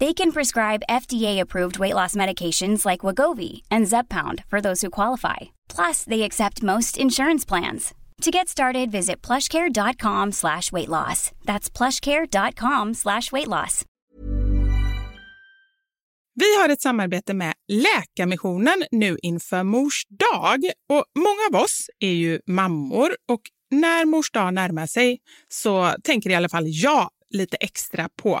They can prescribe FDA-approved weight loss medications like Wagovi and Zeppound for those who qualify. Plus, they accept most insurance plans. To get started, visit plushcare.com slash weight loss. That's plushcare.com slash weight loss. Vi har ett samarbete med Läkarmissionen nu inför Mors dag. Och många av oss är ju mammor och när Mors dag närmar sig så tänker i alla fall jag lite extra på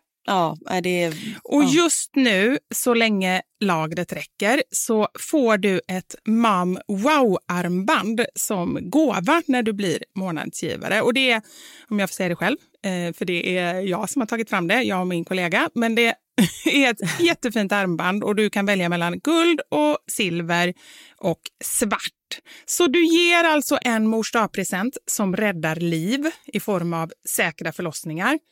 Ja, är det... Och ja. just nu, så länge lagret räcker, så får du ett Mam Wow-armband som gåva när du blir månadsgivare. Och det är, om jag får säga det själv, eh, för det är jag som har tagit fram det, jag och min kollega, men det är ett jättefint armband och du kan välja mellan guld och silver och svart. Så du ger alltså en mors present som räddar liv i form av säkra förlossningar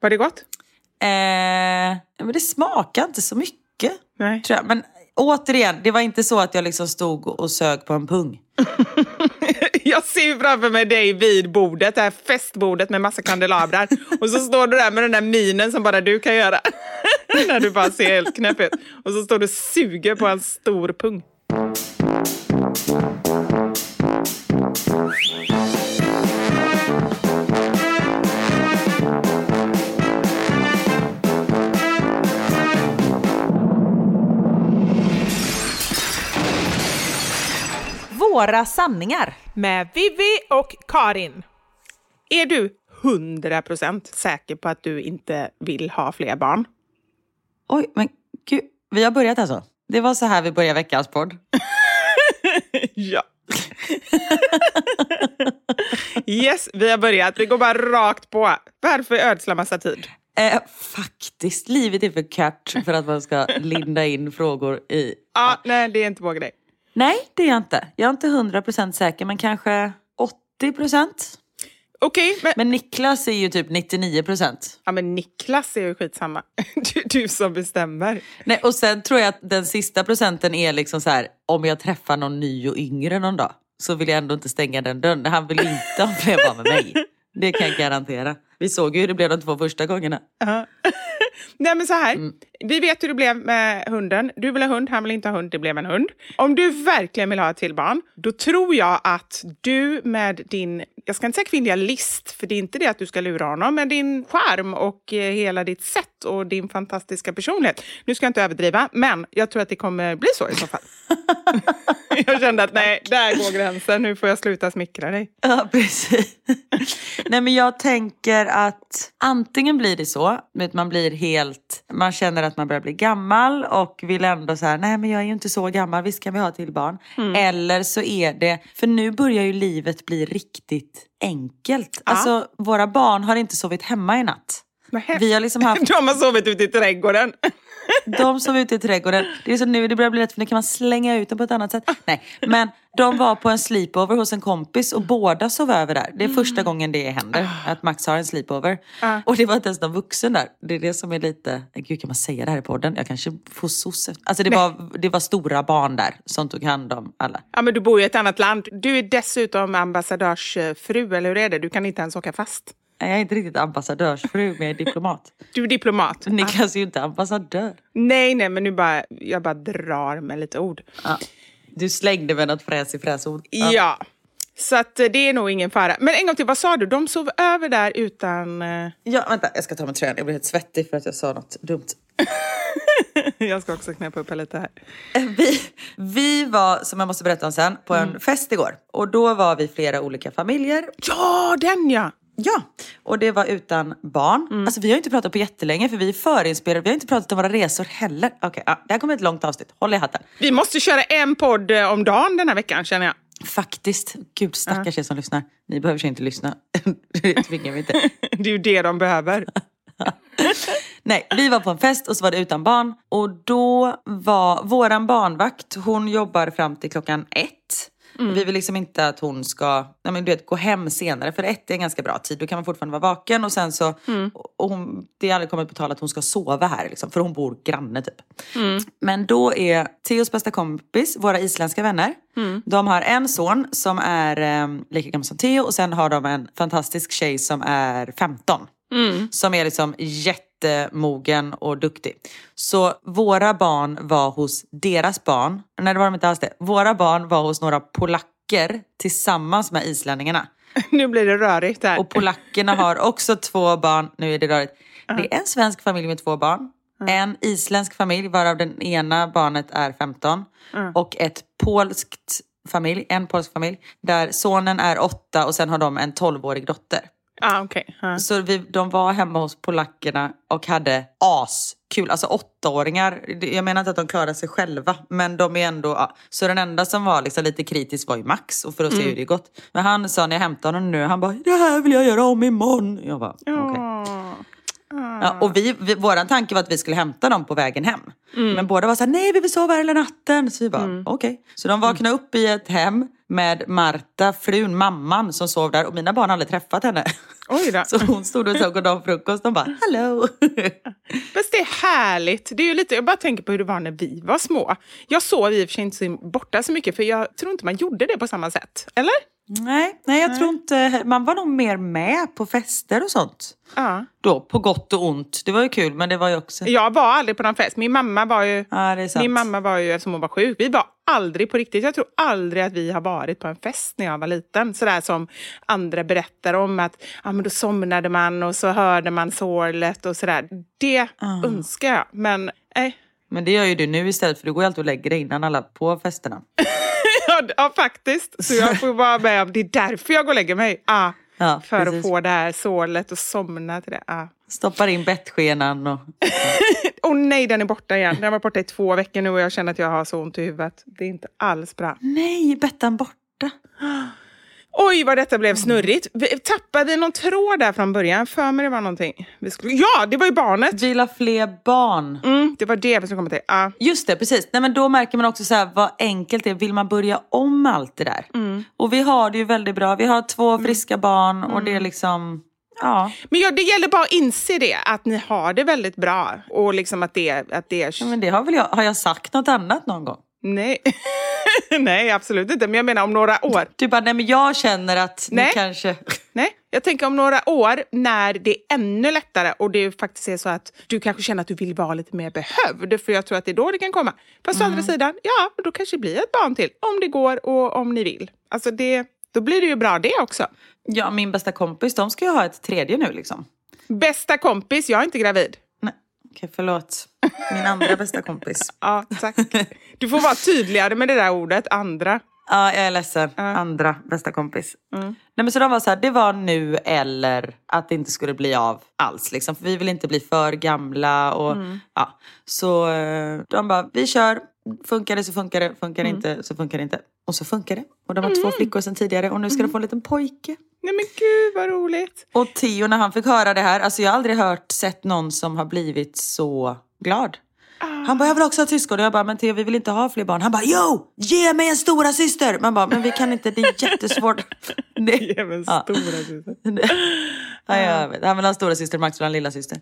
Var det gott? Eh, men det smakar inte så mycket. Nej. Tror jag. Men återigen, det var inte så att jag liksom stod och sög på en pung. Jag ser framför mig dig vid bordet, det här festbordet med massa kandelabrar. Och så står du där med den där minen som bara du kan göra. När du bara ser helt knäpp ut. Och så står du och suger på en stor pung. Några sanningar. Med Vivi och Karin. Är du 100% säker på att du inte vill ha fler barn? Oj, men gud. Vi har börjat alltså. Det var så här vi började veckans podd. ja. yes, vi har börjat. Vi går bara rakt på. Varför ödsla massa tid? Eh, faktiskt, livet är för kort för att man ska linda in frågor i... Ja, nej, det är inte vår grej. Nej, det är jag inte. Jag är inte 100% säker, men kanske 80%. Okej, men... Men Niklas är ju typ 99%. Ja, men Niklas är ju skitsamma. Du, du som bestämmer. Nej, och sen tror jag att den sista procenten är liksom så här, om jag träffar någon ny och yngre någon dag så vill jag ändå inte stänga den dörren. Han vill inte ha fler barn med mig. Det kan jag garantera. Vi såg ju hur det blev de två första gångerna. Ja. Nej men så här, vi vet hur det blev med hunden. Du vill ha hund, han vill inte ha hund, det blev en hund. Om du verkligen vill ha ett till barn, då tror jag att du med din, jag ska inte säga kvinnliga list, för det är inte det att du ska lura honom, men din charm och eh, hela ditt sätt och din fantastiska personlighet. Nu ska jag inte överdriva, men jag tror att det kommer bli så i så fall. jag kände att nej, där går gränsen, nu får jag sluta smickra dig. Ja, precis. Nej, men jag tänker att antingen blir det så, att man blir helt, man känner att man börjar bli gammal och vill ändå så här, nej men jag är ju inte så gammal, visst kan vi ha till barn. Mm. Eller så är det, för nu börjar ju livet bli riktigt enkelt. Alltså våra barn har inte sovit hemma i natt. Vi har liksom haft De har sovit ute i trädgården. De sov ute i trädgården. Det är så nu det börjar bli lätt för nu kan man slänga ut dem på ett annat sätt. Nej, men de var på en sleepover hos en kompis och båda sov över där. Det är första gången det händer, att Max har en sleepover. Och det var inte ens någon vuxen där. Det är det som är lite, gud kan man säga det här i podden? Jag kanske får efter- Alltså det var, det var stora barn där som tog hand om alla. Ja, men du bor i ett annat land. Du är dessutom ambassadörsfru, eller hur är det? Du kan inte ens åka fast. Jag är inte riktigt ambassadörsfru, men jag är diplomat. Du är diplomat. Niklas är ju inte ambassadör. Nej, nej, men nu bara, jag bara drar med lite ord. Ja. Du slängde med något fräs fräsord. Ja. Så att eh, det är nog ingen fara. Men en gång till, vad sa du? De sov över där utan... eh, ja, vänta, jag ska ta med tröjan. Jag blir helt svettig för att jag sa något dumt. jag ska också knäppa upp lite här. Vi, vi var, som jag måste berätta om sen, på en fest igår. Och då var vi flera olika familjer. Ja, den ja! Ja, och det var utan barn. Alltså vi har inte pratat på jättelänge för vi är förinspelade. Vi har inte pratat om våra resor heller. Okej, ja, det här kommer ett långt avsnitt. Håll i hatten. Vi måste köra en podd eh, om dagen den här veckan, känner jag. Faktiskt. Gud, stackars er som lyssnar. Ni behöver sig inte lyssna. det tvingar vi inte. Det är ju det de behöver. Nej, vi var på en fest och så var det utan barn. Och då var våran barnvakt, hon jobbar fram till klockan ett. Vi vill liksom inte att hon ska nej men du vet, gå hem senare för ett är en ganska bra tid. Då kan man fortfarande vara vaken och sen så, och hon, det är aldrig kommit på tal att hon ska sova här liksom, för hon bor granne typ. Men då är Theos bästa kompis, våra isländska vänner, de har en son som är eh, lika gammal som Theo och sen har de en fantastisk tjej som är 15. Som är liksom jättemogen och duktig. Så våra barn var hos deras barn. Nej det var de inte alls det. Våra barn var hos några polacker tillsammans med islänningarna. nu blir det rörigt här. Och polackerna har också två barn. Nu är det rörigt. Det är en svensk familj med två barn. En isländsk familj varav den ena barnet är 15. Och ett polskt familj, en polsk familj. Där sonen är åtta och sen har de en 12-årig dotter. Ah, okej. Ja. Så vi, de var hemma hos polackerna och hade askul. Alltså åttaåringar. Jag menar inte att de klarar sig själva. Men de är ändå... Ja. Så den enda som var liksom lite kritisk var ju Max. Och för att se hur det gått. Men han sa när jag hämtade honom nu. Han bara det här vill jag göra om imorgon. Jag bara okej. Åh. Ja, och vi, vi, våran tanke var att vi skulle hämta dem på vägen hem. Men båda var så här, nej vi vill sova hela natten. Så vi bara, okej. Så de vaknade upp i ett hem med Marta, frun, mamman som sov där. Och mina barn har aldrig träffat henne. Oj då. Så hon stod och såg god dag frukost. De bara, hallå. Fast det är härligt. Det är ju lite, jag bara tänker på hur det var när vi var små. Jag sov i och för sig inte så borta så mycket för jag tror inte man gjorde det på samma sätt. Eller? nej, nej, jag tror inte, man var nog mer med på fester och sånt. Ja. Då, på gott och ont. Det var ju kul, men det var ju också... Jag var aldrig på någon fest. Min mamma var ju... Ja. Min mamma var ju, eftersom hon var sjuk, vi var aldrig på riktigt. Jag tror aldrig att vi har varit på en fest när jag var liten. Sådär som andra berättar om att ja, men då somnade man och så hörde man sorlet och sådär. Det Ah. önskar jag, men nej. Men det gör ju du nu istället, för du går ju alltid och lägger dig innan alla på festerna. Ja, ja, faktiskt. Så jag får vara med om, det är därför jag går och lägger mig. Ah, Ja, för precis. att få det här sålet och somna till det. Ah. Stoppar in bettskenan och... Åh nej, den är borta igen. Den varit borta i två veckor nu och jag känner att jag har så ont i huvudet. Det är inte alls bra. Nej, Bettan borta. Oj, vad detta blev snurrigt. Vi- Tappade vi någon tråd där från början? För mig det var någonting. Vi skulle... Ja, det var ju barnet! Vill ha fler barn. Mm, det var det vi skulle komma till. Ja. Just det, precis. Nej, men då märker man också så här, vad enkelt det är. Vill man börja om allt det där? Och vi har det ju väldigt bra. Vi har två friska barn och det är liksom... Ja. Men ja, det gäller bara att inse det, att ni har det väldigt bra. Och liksom att det, att det är... ja men det har väl jag... Har jag sagt något annat någon gång? Nej. Nej, absolut inte. Men jag menar om några år. Du bara, nej men jag känner att Nej. ni kanske... Nej, jag tänker om några år när det är ännu lättare och det faktiskt är så att du kanske känner att du vill vara lite mer behövd. För jag tror att det är då det kan komma. Fast å andra sidan, ja, då kanske det blir ett barn till. Om det går och om ni vill. Alltså det, då blir det ju bra det också. Ja, min bästa kompis, de ska ju ha ett tredje nu liksom. Bästa kompis, jag är inte gravid. Nej, okej förlåt. Min andra bästa kompis. Ja, tack. Du får vara tydligare med det där ordet, andra. Ja, jag är ledsen. Andra bästa kompis. Nej, men så de var så här, det var nu eller att det inte skulle bli av alls. Liksom. För vi vill inte bli för gamla. Och, ja. Så eh, de bara, vi kör. Funkar det så funkar det. Funkar det inte så funkar det inte. Och så funkar det. Och de har två flickor sedan tidigare och nu ska de få en liten pojke. Nej men gud vad roligt. Och Theo när han fick höra det här, alltså jag har aldrig hört, sett någon som har blivit så glad. Han bara, jag vill också ha syskon. Och jag bara, men Theo vi vill inte ha fler barn. Han bara, jo! Ge mig en stora syster. Man bara, men vi kan inte, det är jättesvårt. Det, Ge mig en Ja. stora syster. ja, jag vet. Han vill ha en stora syster, Max vill ha en lilla syster.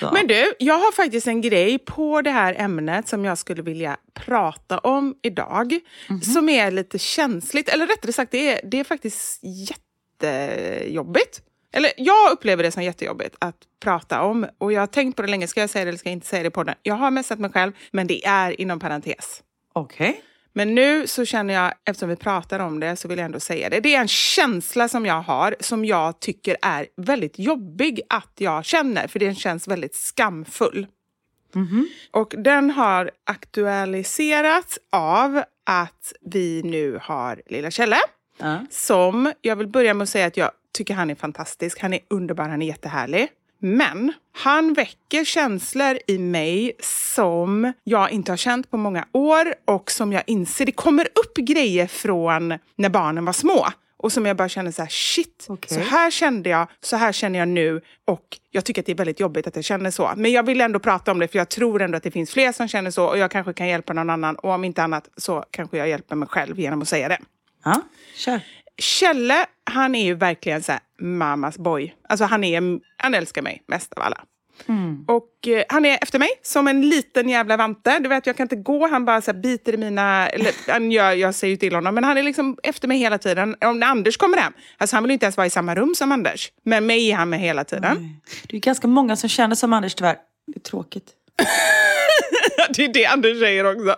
Så. Men du, jag har faktiskt en grej på det här ämnet som jag skulle vilja prata om idag. Som är lite känsligt, eller rättare sagt det är, det är faktiskt jättejobbigt. Eller jag upplever det som jättejobbigt att prata om. Och jag har tänkt på det länge, ska jag säga det eller ska jag inte säga det på den? Jag har messat mig själv, men det är inom parentes. Okej. Men nu så känner jag, eftersom vi pratar om det, så vill jag ändå säga det. Det är en känsla som jag har som jag tycker är väldigt jobbig att jag känner, för den känns väldigt skamfull. Och den har aktualiserats av att vi nu har lilla Kjelle Ja. som, jag vill börja med att säga att jag tycker han är fantastisk. Han är underbar, han är jättehärlig. Men han väcker känslor i mig som jag inte har känt på många år och som jag inser, det kommer upp grejer från när barnen var små. Och som jag bara känner så här, shit, Okej. så här kände jag, så här känner jag nu och jag tycker att det är väldigt jobbigt att jag känner så. Men jag vill ändå prata om det för jag tror ändå att det finns fler som känner så och jag kanske kan hjälpa någon annan och om inte annat så kanske jag hjälper mig själv genom att säga det. Ja, kör. Kjelle, han är ju verkligen så här mammas boy. Alltså han, är, han älskar mig mest av alla. Och eh, han är efter mig som en liten jävla vante. Du vet, jag kan inte gå, han bara så här biter i mina... Eller, han gör, jag säger ju till honom, men han är liksom efter mig hela tiden. Om Anders kommer hem, alltså han vill inte ens vara i samma rum som Anders. Men mig är han med hela tiden. Det är ganska många som känner som Anders tyvärr. Det är tråkigt. Det är det Anders säger också.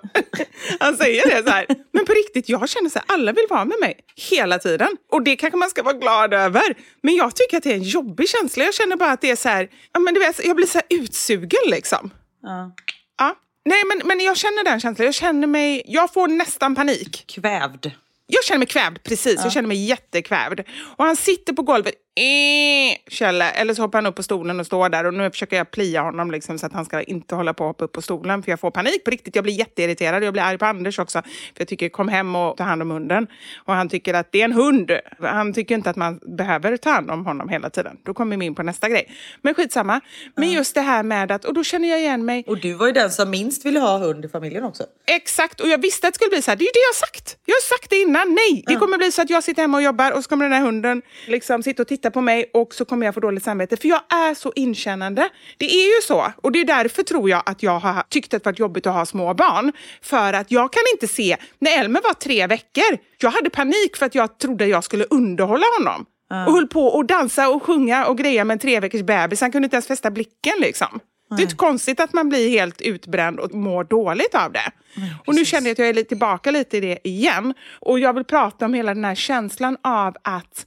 Han säger det så här. Men på riktigt, jag känner så här, alla vill vara med mig hela tiden. Och det kanske man ska vara glad över. Men jag tycker att det är en jobbig känsla. Jag känner bara att det är så här, ja, men du vet, jag blir så utsugen liksom. Ja. Ja. Nej, men, men jag känner den känslan. Jag känner mig, jag får nästan panik. Kvävd. Jag känner mig kvävd, precis. Jag känner mig jättekvävd. Och han sitter på golvet, eh, Kjelle, eller så hoppar han upp på stolen och står där. Och nu försöker jag plia honom liksom, så att han ska inte hålla på att hoppa upp på stolen. För jag får panik på riktigt. Jag blir jätteirriterad. Jag blir arg på Anders också. För jag tycker, kom hem och ta hand om hunden. Och han tycker att det är en hund. Han tycker inte att man behöver ta hand om honom hela tiden. Då kommer vi in på nästa grej. Men skitsamma. Men just det här med att, och då känner jag igen mig. Och du var ju den som minst ville ha hund i familjen också. Exakt, och jag visste att det skulle bli så här. Det är ju det jag har sagt. Jag har sagt det innan. Nej, det kommer bli så att jag sitter hemma och jobbar och så kommer den här hunden liksom sitta och titta på mig och så kommer jag få dåligt samvete. För jag är så inkännande. Det är ju så. Och det är därför tror jag att jag har tyckt att det varit jobbigt att ha små barn. För att jag kan inte se, när Elmer var tre veckor, jag hade panik för att jag trodde jag skulle underhålla honom. Och höll på och dansa och sjunga och greja med en tre veckors bebis. Han kunde inte ens fästa blicken liksom. Det är inte konstigt att man blir helt utbränd och mår dåligt av det. och nu känner jag att jag är tillbaka lite i det igen. Och jag vill prata om hela den här känslan av att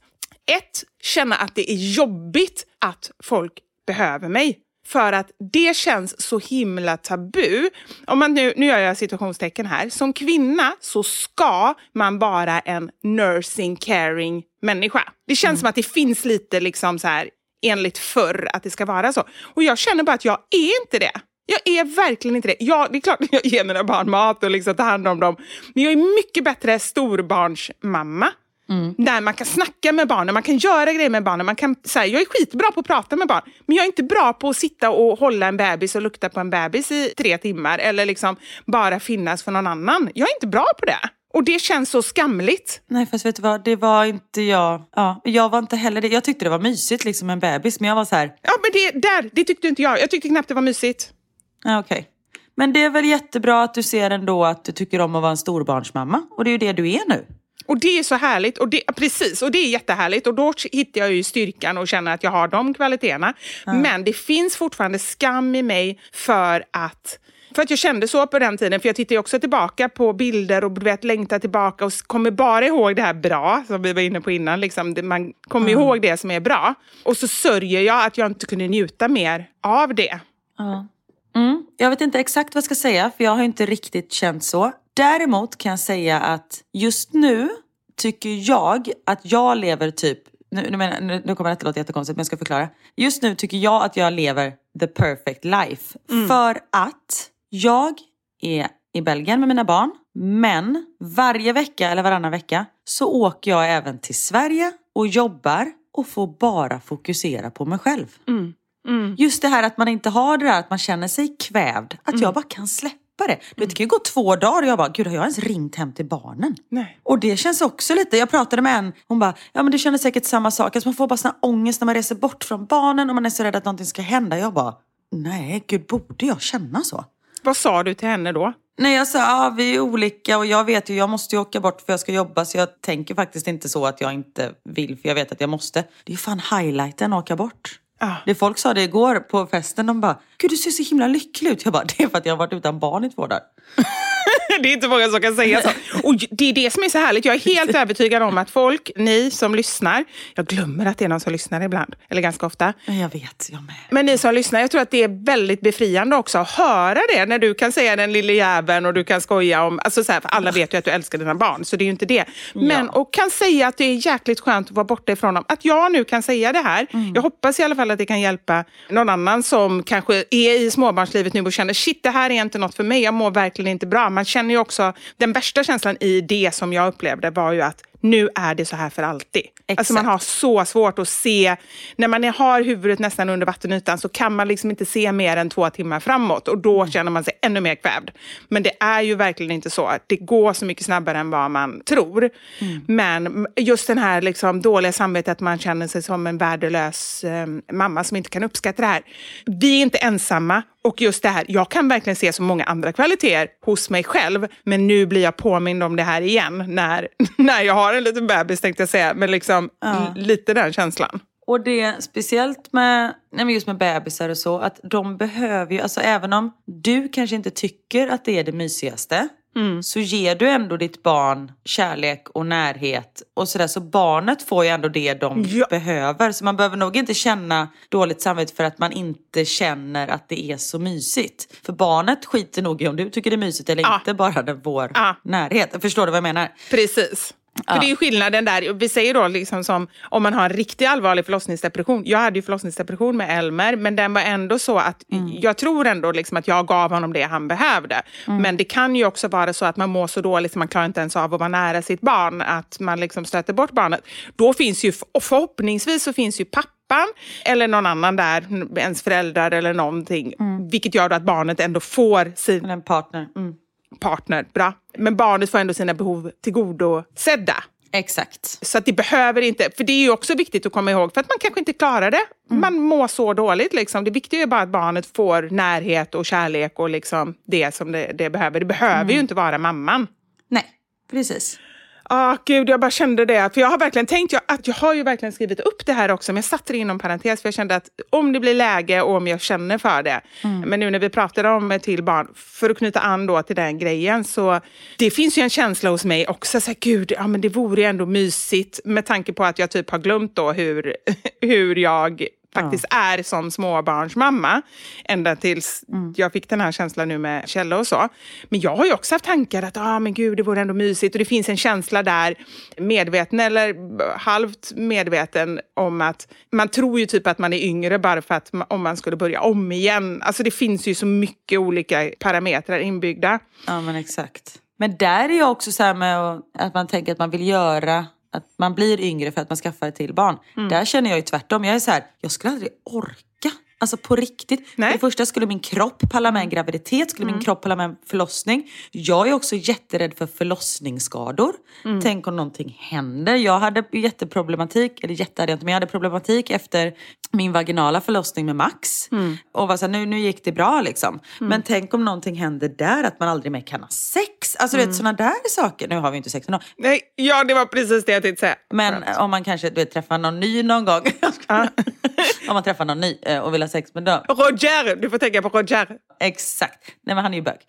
ett, känna att det är jobbigt att folk behöver mig. För att det känns så himla tabu. Om man nu, nu gör jag situationstecken här. Som kvinna så ska man vara en nursing, caring människa. Det känns mm. som att det finns lite liksom så här enligt förr att det ska vara så. Och jag känner bara att jag är inte det. Jag är verkligen inte det. Ja, det är klart att jag ger mina barn mat och liksom tar hand om dem. Men jag är mycket bättre storbarnsmamma. Mm. Där man kan snacka med barnen, man kan göra grejer med barnen. Man kan, så här, jag är skitbra på att prata med barn, men jag är inte bra på att sitta och hålla en bebis och lukta på en bebis i tre timmar eller liksom bara finnas för någon annan. Jag är inte bra på det. Och det känns så skamligt. Nej fast vet du vad, det var inte jag. Ja, jag var inte heller det. Jag tyckte det var mysigt liksom en bebis men jag var så här. Ja men det, där, det tyckte inte jag. Jag tyckte knappt det var mysigt. Ja, Okej. Okay. Men det är väl jättebra att du ser ändå att du tycker om att vara en storbarnsmamma. Och det är ju det du är nu. Och det är så härligt. Och det, precis, och det är jättehärligt. Och då hittar jag ju styrkan och känner att jag har de kvaliteterna. Mm. Men det finns fortfarande skam i mig för att för att jag kände så på den tiden, för jag tittar också tillbaka på bilder och du vet, längtar tillbaka och kommer bara ihåg det här bra, som vi var inne på innan. Liksom, man kommer mm. ihåg det som är bra. Och så sörjer jag att jag inte kunde njuta mer av det. Mm. Mm. Jag vet inte exakt vad jag ska säga, för jag har inte riktigt känt så. Däremot kan jag säga att just nu tycker jag att jag lever typ nu, nu, menar, nu, nu kommer det inte låta jättekonstigt men jag ska förklara. Just nu tycker jag att jag lever the perfect life. Mm. För att jag är i Belgien med mina barn men varje vecka eller varannan vecka så åker jag även till Sverige och jobbar och får bara fokusera på mig själv. Mm. Mm. Just det här att man inte har det där att man känner sig kvävd. Att jag bara kan släppa det. Du vet, det kan ju gå två dagar och jag bara, gud har jag ens ringt hem till barnen? Nej. Och det känns också lite, jag pratade med en, hon bara, ja men du känner säkert samma sak. Alltså man får bara sån ångest när man reser bort från barnen och man är så rädd att någonting ska hända. Jag bara, nej gud borde jag känna så? Vad sa du till henne då? Nej, jag sa ja, vi är olika och jag vet ju, jag måste ju åka bort för jag ska jobba så jag tänker faktiskt inte så att jag inte vill för jag vet att jag måste. Det är ju fan highlighten att åka bort. Ah. Det folk sa det igår på festen, de bara “Gud du ser så himla lycklig ut”. Jag bara “Det är för att jag har varit utan barn i två dagar”. det är inte många som kan säga så. Och det är det som är så härligt. Jag är helt övertygad om att folk, ni som lyssnar, jag glömmer att det är någon som lyssnar ibland, eller ganska ofta. Jag vet, jag med. Men ni som lyssnar, jag tror att det är väldigt befriande också att höra det när du kan säga den lille jäveln och du kan skoja om, alltså så här, för alla vet ju att du älskar dina barn, så det är ju inte det. Men, ja. och kan säga att det är jäkligt skönt att vara borta ifrån dem. Att jag nu kan säga det här, mm. jag hoppas i alla fall att det kan hjälpa någon annan som kanske är i småbarnslivet nu och känner shit, det här är inte något för mig, jag mår verkligen inte bra. Man känner ju också, den värsta känslan i det som jag upplevde var ju att nu är det så här för alltid. Exakt. Alltså man har så svårt att se, när man har huvudet nästan under vattenytan så kan man liksom inte se mer än två timmar framåt och då känner man sig ännu mer kvävd. Men det är ju verkligen inte så. Det går så mycket snabbare än vad man tror. Mm. Men just den här liksom dåliga samvetet att man känner sig som en värdelös eh, mamma som inte kan uppskatta det här. Vi är inte ensamma och just det här, jag kan verkligen se så många andra kvaliteter hos mig själv, men nu blir jag påmind om det här igen när, när jag har en liten bebis tänkte jag säga, men liksom ja. lite den känslan. Och det speciellt med, nej just med bebisar och så, att de behöver ju, alltså även om du kanske inte tycker att det är det mysigaste, Mm. så ger du ändå ditt barn kärlek och närhet och sådär. Så barnet får ju ändå det de ja. behöver. Så man behöver nog inte känna dåligt samvete för att man inte känner att det är så mysigt. För barnet skiter nog i om du tycker det är mysigt eller ja. inte, bara det vår ja. närhet. Förstår du vad jag menar? Precis. För det är ju skillnaden där. Vi säger då liksom som om man har en riktigt allvarlig förlossningsdepression. Jag hade ju förlossningsdepression med Elmer, men den var ändå så att mm. jag tror ändå liksom att jag gav honom det han behövde. Mm. Men det kan ju också vara så att man mår så dåligt att man klarar inte ens av att vara nära sitt barn, att man liksom stöter bort barnet. Då finns ju, förhoppningsvis så finns ju pappan eller någon annan där, ens föräldrar eller någonting. Mm. Vilket gör att barnet ändå får sin... En partner. Mm partner, bra. Men barnet får ändå sina behov tillgodosedda. Exakt. Så att det behöver inte, för det är ju också viktigt att komma ihåg, för att man kanske inte klarar det. Mm. Man mår så dåligt. Liksom. Det viktiga är bara att barnet får närhet och kärlek och liksom det som det, det behöver. Det behöver mm. ju inte vara mamman. Nej, precis. Ah, gud, jag bara kände det. För jag har verkligen tänkt, jag, att jag har ju verkligen skrivit upp det här också, men jag satte det inom parentes för jag kände att om det blir läge och om jag känner för det. Mm. Men nu när vi pratade om till barn, för att knyta an då till den grejen, så det finns ju en känsla hos mig också, så här, gud, ja, men det vore ändå mysigt med tanke på att jag typ har glömt då hur, hur jag faktiskt är som småbarnsmamma. Ända tills Mm. jag fick den här känslan nu med Kjell och så. Men jag har ju också haft tankar att ah, men gud, det vore ändå mysigt. Och det finns en känsla där, medveten eller halvt medveten, om att man tror ju typ att man är yngre bara för att om man skulle börja om igen. Alltså det finns ju så mycket olika parametrar inbyggda. Ja, men exakt. Men där är jag också så här med att man tänker att man vill göra att man blir yngre för att man skaffar ett till barn. Mm. Där känner jag ju tvärtom. Jag är så här, jag skulle aldrig orka. Alltså på riktigt. Nej. Mm. För det första skulle min kropp palla med en graviditet, skulle min kropp palla med en förlossning. Jag är också jätterädd för förlossningsskador. Mm. Tänk om någonting händer. Jag hade jätteproblematik, eller jätte hade jag inte, men jag hade problematik efter min vaginala förlossning med Max. Mm. Och var så här, nu, nu gick det bra liksom. Men tänk om någonting händer där, att man aldrig mer kan ha sex. Alltså Mm. du vet sådana där saker. Nu har vi inte sex ändå. Nej, ja, det var precis det jag tänkte säga. Men om man kanske du vet, träffar någon ny någon gång. om man träffar någon ny eh, och vill ha sex med dem. Roger! Du får tänka på Roger. Exakt. Nej men han är ju bög.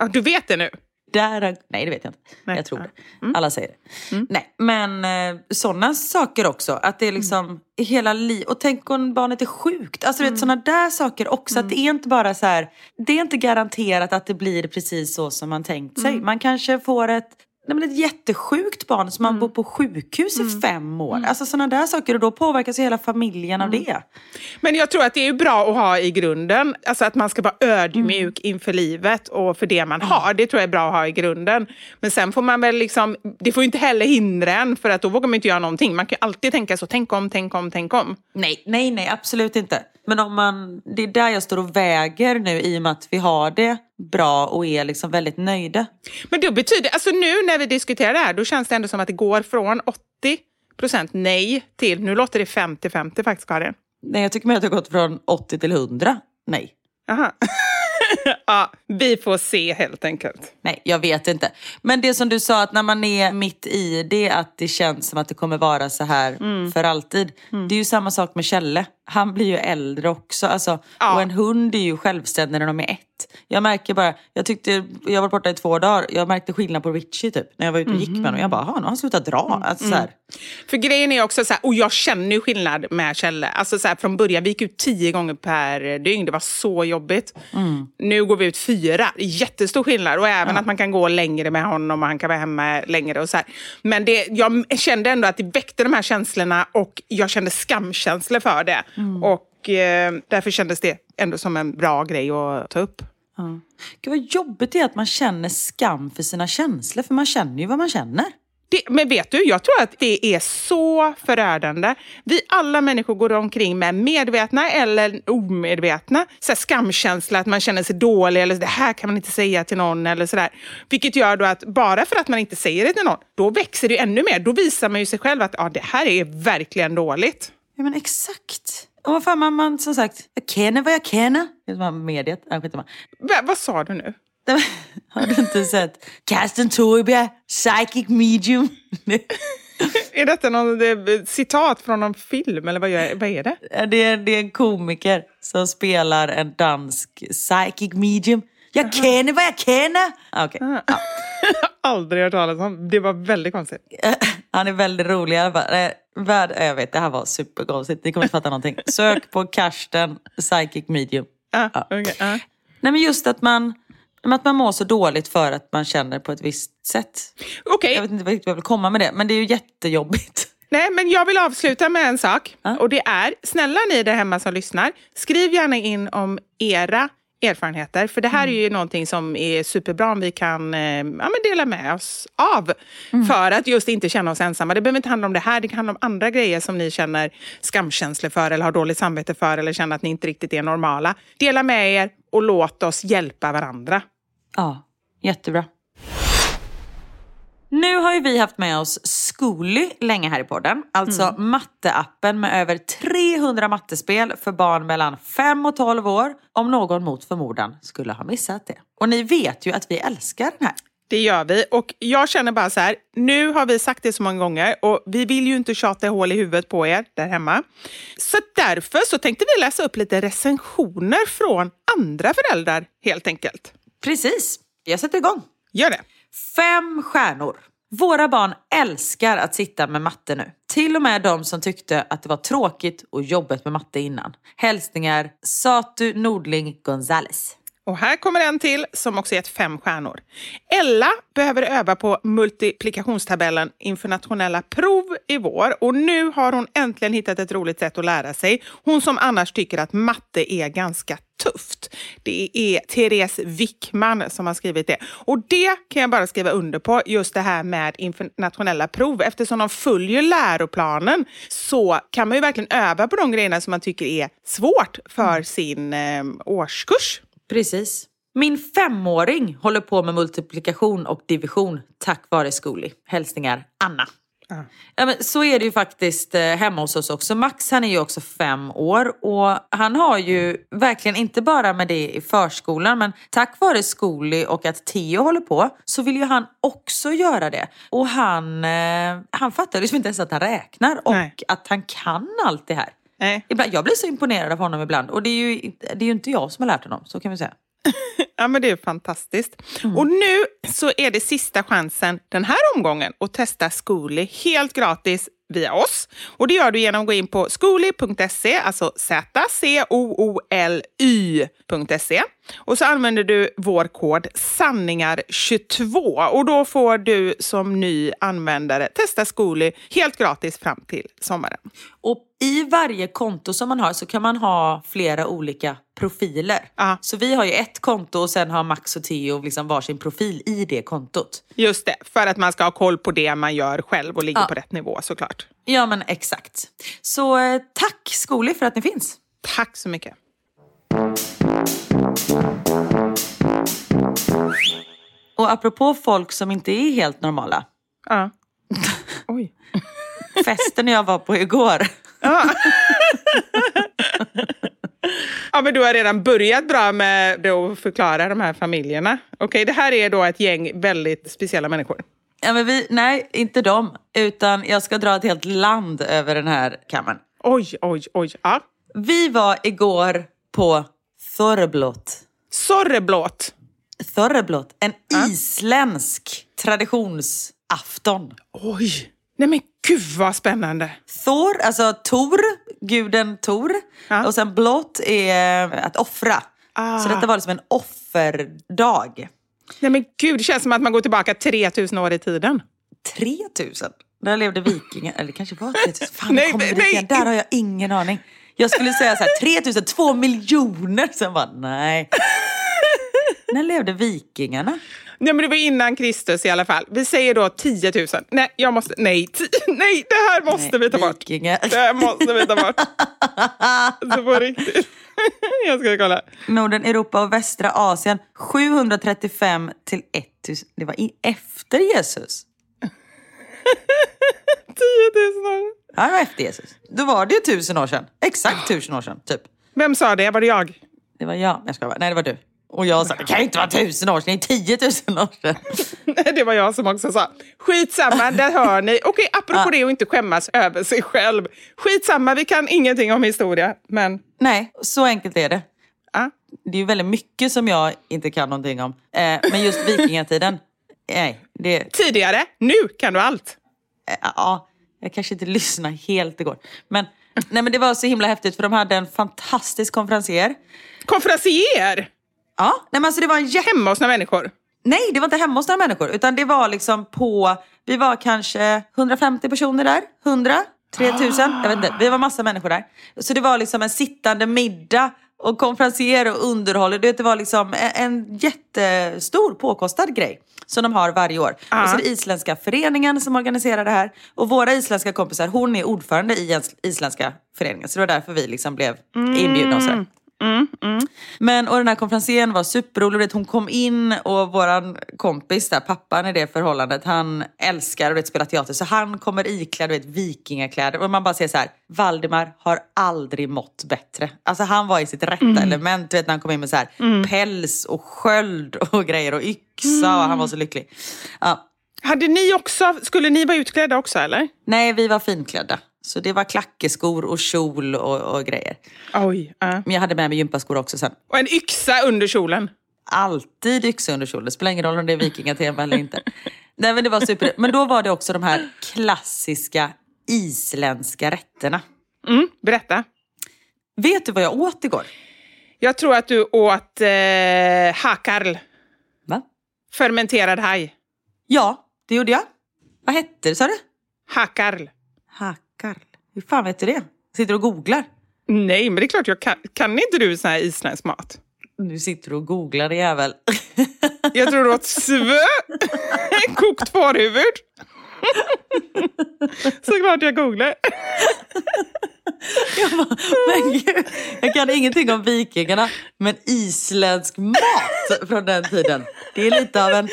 Ja, du vet det nu. Där, nej det vet jag inte. Nej. Jag tror det. Alla säger det. Nej, men eh, sådana saker också. Att det är liksom i hela livet. Och tänk om barnet är sjukt. Alltså vet sådana där saker också. Att det är inte bara så här. Det är inte garanterat att det blir precis så som man tänkt sig. Man kanske får ett Nej, men ett jättesjukt barn som man bor på sjukhus i fem år. Alltså sådana där saker och då påverkas ju hela familjen av det. Men jag tror att det är bra att ha i grunden, alltså att man ska vara ödmjuk inför livet och för det man har. Det tror jag är bra att ha i grunden. Men sen får man väl liksom, det får ju inte heller hindra en för att då vågar man inte göra någonting. Man kan ju alltid tänka så, tänk om, tänk om, tänk om. Nej, nej, nej, absolut inte. Men om man, det är där jag står och väger nu i och med att vi har det bra och är liksom väldigt nöjda. Men det betyder, alltså nu när vi diskuterar det här, då känns det ändå som att det går från 80 procent nej till, nu låter det 50-50 faktiskt Karin. Nej, jag tycker mer att det har gått från 80 till 100. Nej. Aha. ja, vi får se helt enkelt. Nej, jag vet inte. Men det som du sa att när man är mitt i det att det känns som att det kommer vara så här Mm. för alltid. Det är ju samma sak med Kjelle. Han blir ju äldre också. Alltså, Ja. Och en hund är ju självständig när de är ett. Jag märker bara, jag tyckte, jag var borta i två dagar. Jag märkte skillnad på Richie typ. När jag var ute och gick med honom. Jag bara, "Jaha, nu har han slutat dra. Alltså, så här. För grejen är också så här, och jag känner ju skillnad med Kjelle. Alltså så här, från början, vi gick ut tio gånger per dygn. Det var så jobbigt. Nu går vi ut fyra. Jättestor skillnad. Och även att man kan gå längre med honom och han kan vara hemma längre. Och så här. Men det, jag kände ändå att det väckte de här känslorna och jag kände skamkänslor för det. Och eh, därför kändes det ändå som en bra grej att ta upp. Ja. Gud vad jobbigt det är att man känner skam för sina känslor. För man känner ju vad man känner. Det, men vet du, jag tror att det är så förödande. Vi alla människor går omkring med medvetna eller omedvetna så här skamkänsla, att man känner sig dålig eller det här kan man inte säga till någon eller sådär. Vilket gör då att bara för att man inte säger det till någon, då växer det ännu mer. Då visar man ju sig själv att ja, det här är verkligen dåligt. Ja men exakt. Och vad fan man, man som sagt, jag känner vad jag känner. Det man mediet. Skitsamma. Va, vad sa du nu? Har du inte sett Karsten Torebjer, psychic medium? Är detta någon eh, citat från någon film eller vad, gör, vad är det? det, är, det är en komiker som spelar en dansk psychic medium. Jag känner vad jag känner. Ah, Okej. Ja. Aldrig hört talas om. Det var väldigt konstigt. Han är väldigt rolig i alla fall. Eh, Värd, jag vet, det här var superkonstigt. Ni kommer inte fatta någonting. Sök på Karsten, psychic medium. Ah, Ja. okej, ah. Nej men just att man, att man mår så dåligt för att man känner på ett visst sätt. Okej, Jag vet inte riktigt vad jag vill komma med det, men det är ju jättejobbigt. Nej, men jag vill avsluta med en sak. Ja. Och det är, snälla ni där hemma som lyssnar, skriv gärna in om era erfarenheter. För det här är ju någonting som är superbra om vi kan eh, ja, men dela med oss av. För att just inte känna oss ensamma. Det behöver inte handla om det här, det kan handla om andra grejer som ni känner skamkänslor för eller har dåligt samvete för eller känner att ni inte riktigt är normala. Dela med er och låt oss hjälpa varandra. Ja, jättebra. Nu har ju vi haft med oss Schooly länge här i podden. Alltså matteappen med över 300 mattespel för barn mellan 5 och 12 år. Om någon mot förmodan skulle ha missat det. Och ni vet ju att vi älskar den här. Det gör vi. Och jag känner bara så här, nu har vi sagt det så många gånger och vi vill ju inte tjata hål i huvudet på er där hemma. Så därför så tänkte vi läsa upp lite recensioner från andra föräldrar helt enkelt. Precis, jag sätter igång. Gör det. Fem stjärnor. Våra barn älskar att sitta med matte nu. Till och med de som tyckte att det var tråkigt och jobbigt med matte innan. Hälsningar Satu Nordling Gonzales. Och här kommer en till som också gett fem stjärnor. Ella behöver öva på multiplikationstabellen inför nationella prov i vår och nu har hon äntligen hittat ett roligt sätt att lära sig. Hon som annars tycker att matte är ganska tufft. Det är Therese Wickman som har skrivit det. Och det kan jag bara skriva under på, just det här med inför nationella prov. Eftersom de följer läroplanen så kan man ju verkligen öva på de grejerna som man tycker är svårt för sin eh, årskurs. Precis. Min femåring håller på med multiplikation och division tack vare Skoli. Hälsningar Anna. Ja. Ja, men så är det ju faktiskt eh, hemma hos oss också. Max han är ju också fem år och han har ju verkligen inte bara med det i förskolan men tack vare Skoli och att Theo håller på så vill ju han också göra det. Och han, eh, han fattar liksom inte ens att han räknar och Nej. att han kan allt det här. Nej. Ibland, jag blir så imponerad av honom ibland och det är ju det är ju inte jag som har lärt honom, så kan vi säga. Ja, men det är fantastiskt. Och nu så är det sista chansen den här omgången att testa Zcooly helt gratis via oss. Och det gör du genom att gå in på zcooly.se, alltså z-c-o-o-l-y.se. Och så använder du vår kod sanningar22 och då får du som ny användare testa Zcooly helt gratis fram till sommaren. Och i varje konto som man har så kan man ha flera olika profiler. Ja. Så vi har ju ett konto och sen har Max och Theo liksom varsin profil i det kontot. Just det, för att man ska ha koll på det man gör själv och ligger Ja. på rätt nivå såklart. Ja men exakt. Så eh, tack Skoli för att ni finns. Tack så mycket. Och apropå folk som inte är helt normala. Ja. Oj. Festen jag var på igår. Ja, men du har redan börjat bra med att förklara de här familjerna. Okej, det här är då ett gäng väldigt speciella människor. Ja, men vi, nej, inte dem. Utan jag ska dra ett helt land över den här kammaren. Oj, oj, oj. Ja. Vi var igår på Thorreblot. Sorreblåt. Thorreblot, en isländsk traditionsafton. Oj. Nej men gud vad spännande. Thor, alltså Tor, guden Tor. Ja. Och sen blott är att offra. Ah. Så detta var liksom en offerdag. Nej men gud, det känns som att man går tillbaka 3000 år i tiden. 3000? Där levde vikingar, eller det kanske var 3000. Fan, Nej, kommer nej? Där har jag ingen aning. Jag skulle säga så här, 3000, 2 miljoner. Sen bara, nej. När levde vikingarna? Nej men det var innan Kristus i alla fall. Vi säger då 10 000. Nej, jag måste... Nej, ti- nej det här måste vi ta bort. Vikingar. Det här måste vi ta bort. Så på riktigt. Jag ska kolla. Norden, Europa och västra Asien 735 till 1000. Det var efter Jesus. 10 000 år. Ja, det var efter Jesus. Då var det ju tusen år sedan. Exakt tusen år sedan, typ. Vem sa det? Var det jag? Det var jag. Jag ska bara. Nej, det var du. Och jag sa, det kan ju inte vara tusen år sedan, det är tiotusen år sedan. Det var jag som också sa. Skitsamma, där hör ni. Okej, apropå det att inte skämmas över sig själv. Skitsamma, vi kan ingenting om historia. Men, Nej, så enkelt är det. ja. Det är ju väldigt mycket som jag inte kan någonting om. Eh, men just vikingatiden, nej, det... Tidigare, nu kan du allt. Eh, ja, jag kanske inte lyssnade helt igår. Men, nej, men det var så himla häftigt för de hade en fantastisk konferencier. Konferencier! Ja, nej, men alltså det var en jätte... Hemma hos några människor. Nej, det var inte hemma hos några människor. Utan det var liksom på... Vi var kanske 150 personer där. 100? 3000? Jag vet inte. Vi var massa människor där. Så det var liksom en sittande middag och konferencier och underhåll. Du vet, Det var liksom en, en jättestor påkostad grej. Som de har varje år. Ja. Och så är det isländska föreningen som organiserar det här. Och våra isländska kompisar, hon är ordförande i isländska föreningen. Så det var därför vi liksom blev inbjudna och sådär. Men och den här konferensen var superrolig. Hon kom in och våran kompis, där, pappan i det förhållandet, han älskar att spela teater. Så han kommer iklädd vet, vikingakläder. Och man bara ser så här, Valdemar har aldrig mått bättre. Alltså han var i sitt rätta element. Du vet, när han kom in med så här, päls och sköld och grejer och yxa. Och han var så lycklig. Ja. Hade ni också, skulle ni vara utklädda också eller? Nej, vi var finklädda. Så det var klackeskor och kjol och, och grejer. Oj. ja. Men jag hade med mig gympaskor också sen. Och en yxa under kjolen. alltid yxa under kjol. Det spelar ingen roll om det är vikingatema eller inte. Nej, men, det var super. men då var det också de här klassiska isländska rätterna. Mm, berätta. Vet du vad jag åt igår? Jag tror att du åt eh, hakarl, Va? fermenterad haj. Ja, det gjorde jag. Vad hette det sa du? Hakarl. Hakarl. Hur fan vet du det? Sitter du och googlar? Nej, men det är klart jag kan. Kan inte du sån här isländsk mat? Nu sitter du och googlar jävel. Jag tror du åt svö, kokt fårhuvud. Såklart jag googlar. Jag bara, men gud, jag kan ingenting om vikingarna, men isländsk mat från den tiden, det är lite av en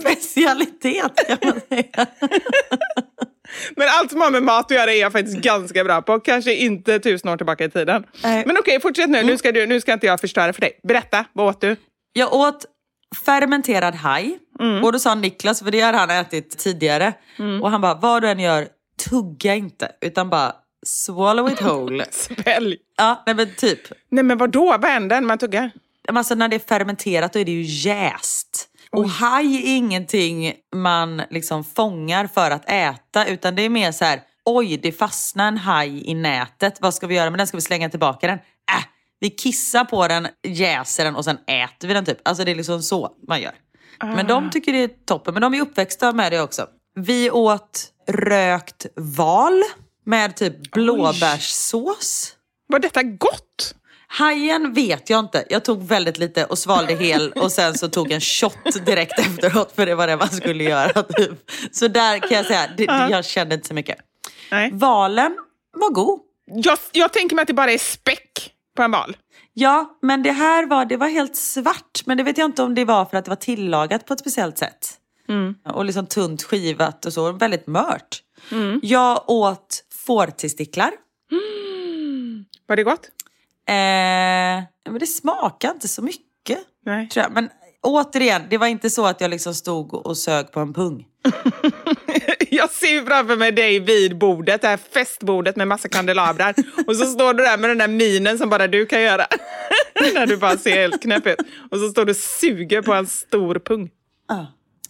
specialitet kan man säga. Men allt som har med mat att göra är jag faktiskt ganska bra på. Kanske inte tusen år tillbaka i tiden. Nej. Men okej, fortsätt nu. Nu, ska du, nu ska inte jag förstöra för dig. Berätta, vad åt du? Jag åt fermenterad haj och då sa Niklas, för det har han ätit tidigare, och han bara, vad du än gör, tugga inte, utan bara swallow it whole. Svälj. ja, nej men typ. Nej men vadå, vad händer när man tuggar? Alltså när det är fermenterat då är det ju jäst. Och haj är ingenting man liksom fångar för att äta utan det är mer så här, oj det fastnar en haj i nätet, vad ska vi göra med den? Ska vi slänga tillbaka den? Äh, vi kissar på den, jäser den och sen äter vi den typ. Alltså det är liksom så man gör. Men de tycker det är toppen, men de är uppväxta med det också. Vi åt rökt val med typ blåbärssås. Var detta gott? Hajen vet jag inte. Jag tog väldigt lite och svalde hel och sen så tog en shot direkt efteråt för det var det man skulle göra. Typ. Så där kan jag säga, det, jag kände inte så mycket. Nej. Valen var god. Jag, jag tänker mig att det bara är späck på en val. Ja, men det här var, det var helt svart. Men det vet jag inte om det var för att det var tillagat på ett speciellt sätt. Och liksom tunt skivat och så. Väldigt mört. Jag åt fårtestiklar. Var det gott? Eh, men det smakar inte så mycket. Nej. Tror jag. Men återigen, det var inte så att jag liksom stod och sög på en pung. Jag ser framför mig dig vid bordet, det här festbordet med massa kandelabrar. Och så står du där med den där minen som bara du kan göra. När du bara ser helt knäpp ut. Och så står du och suger på en stor pung.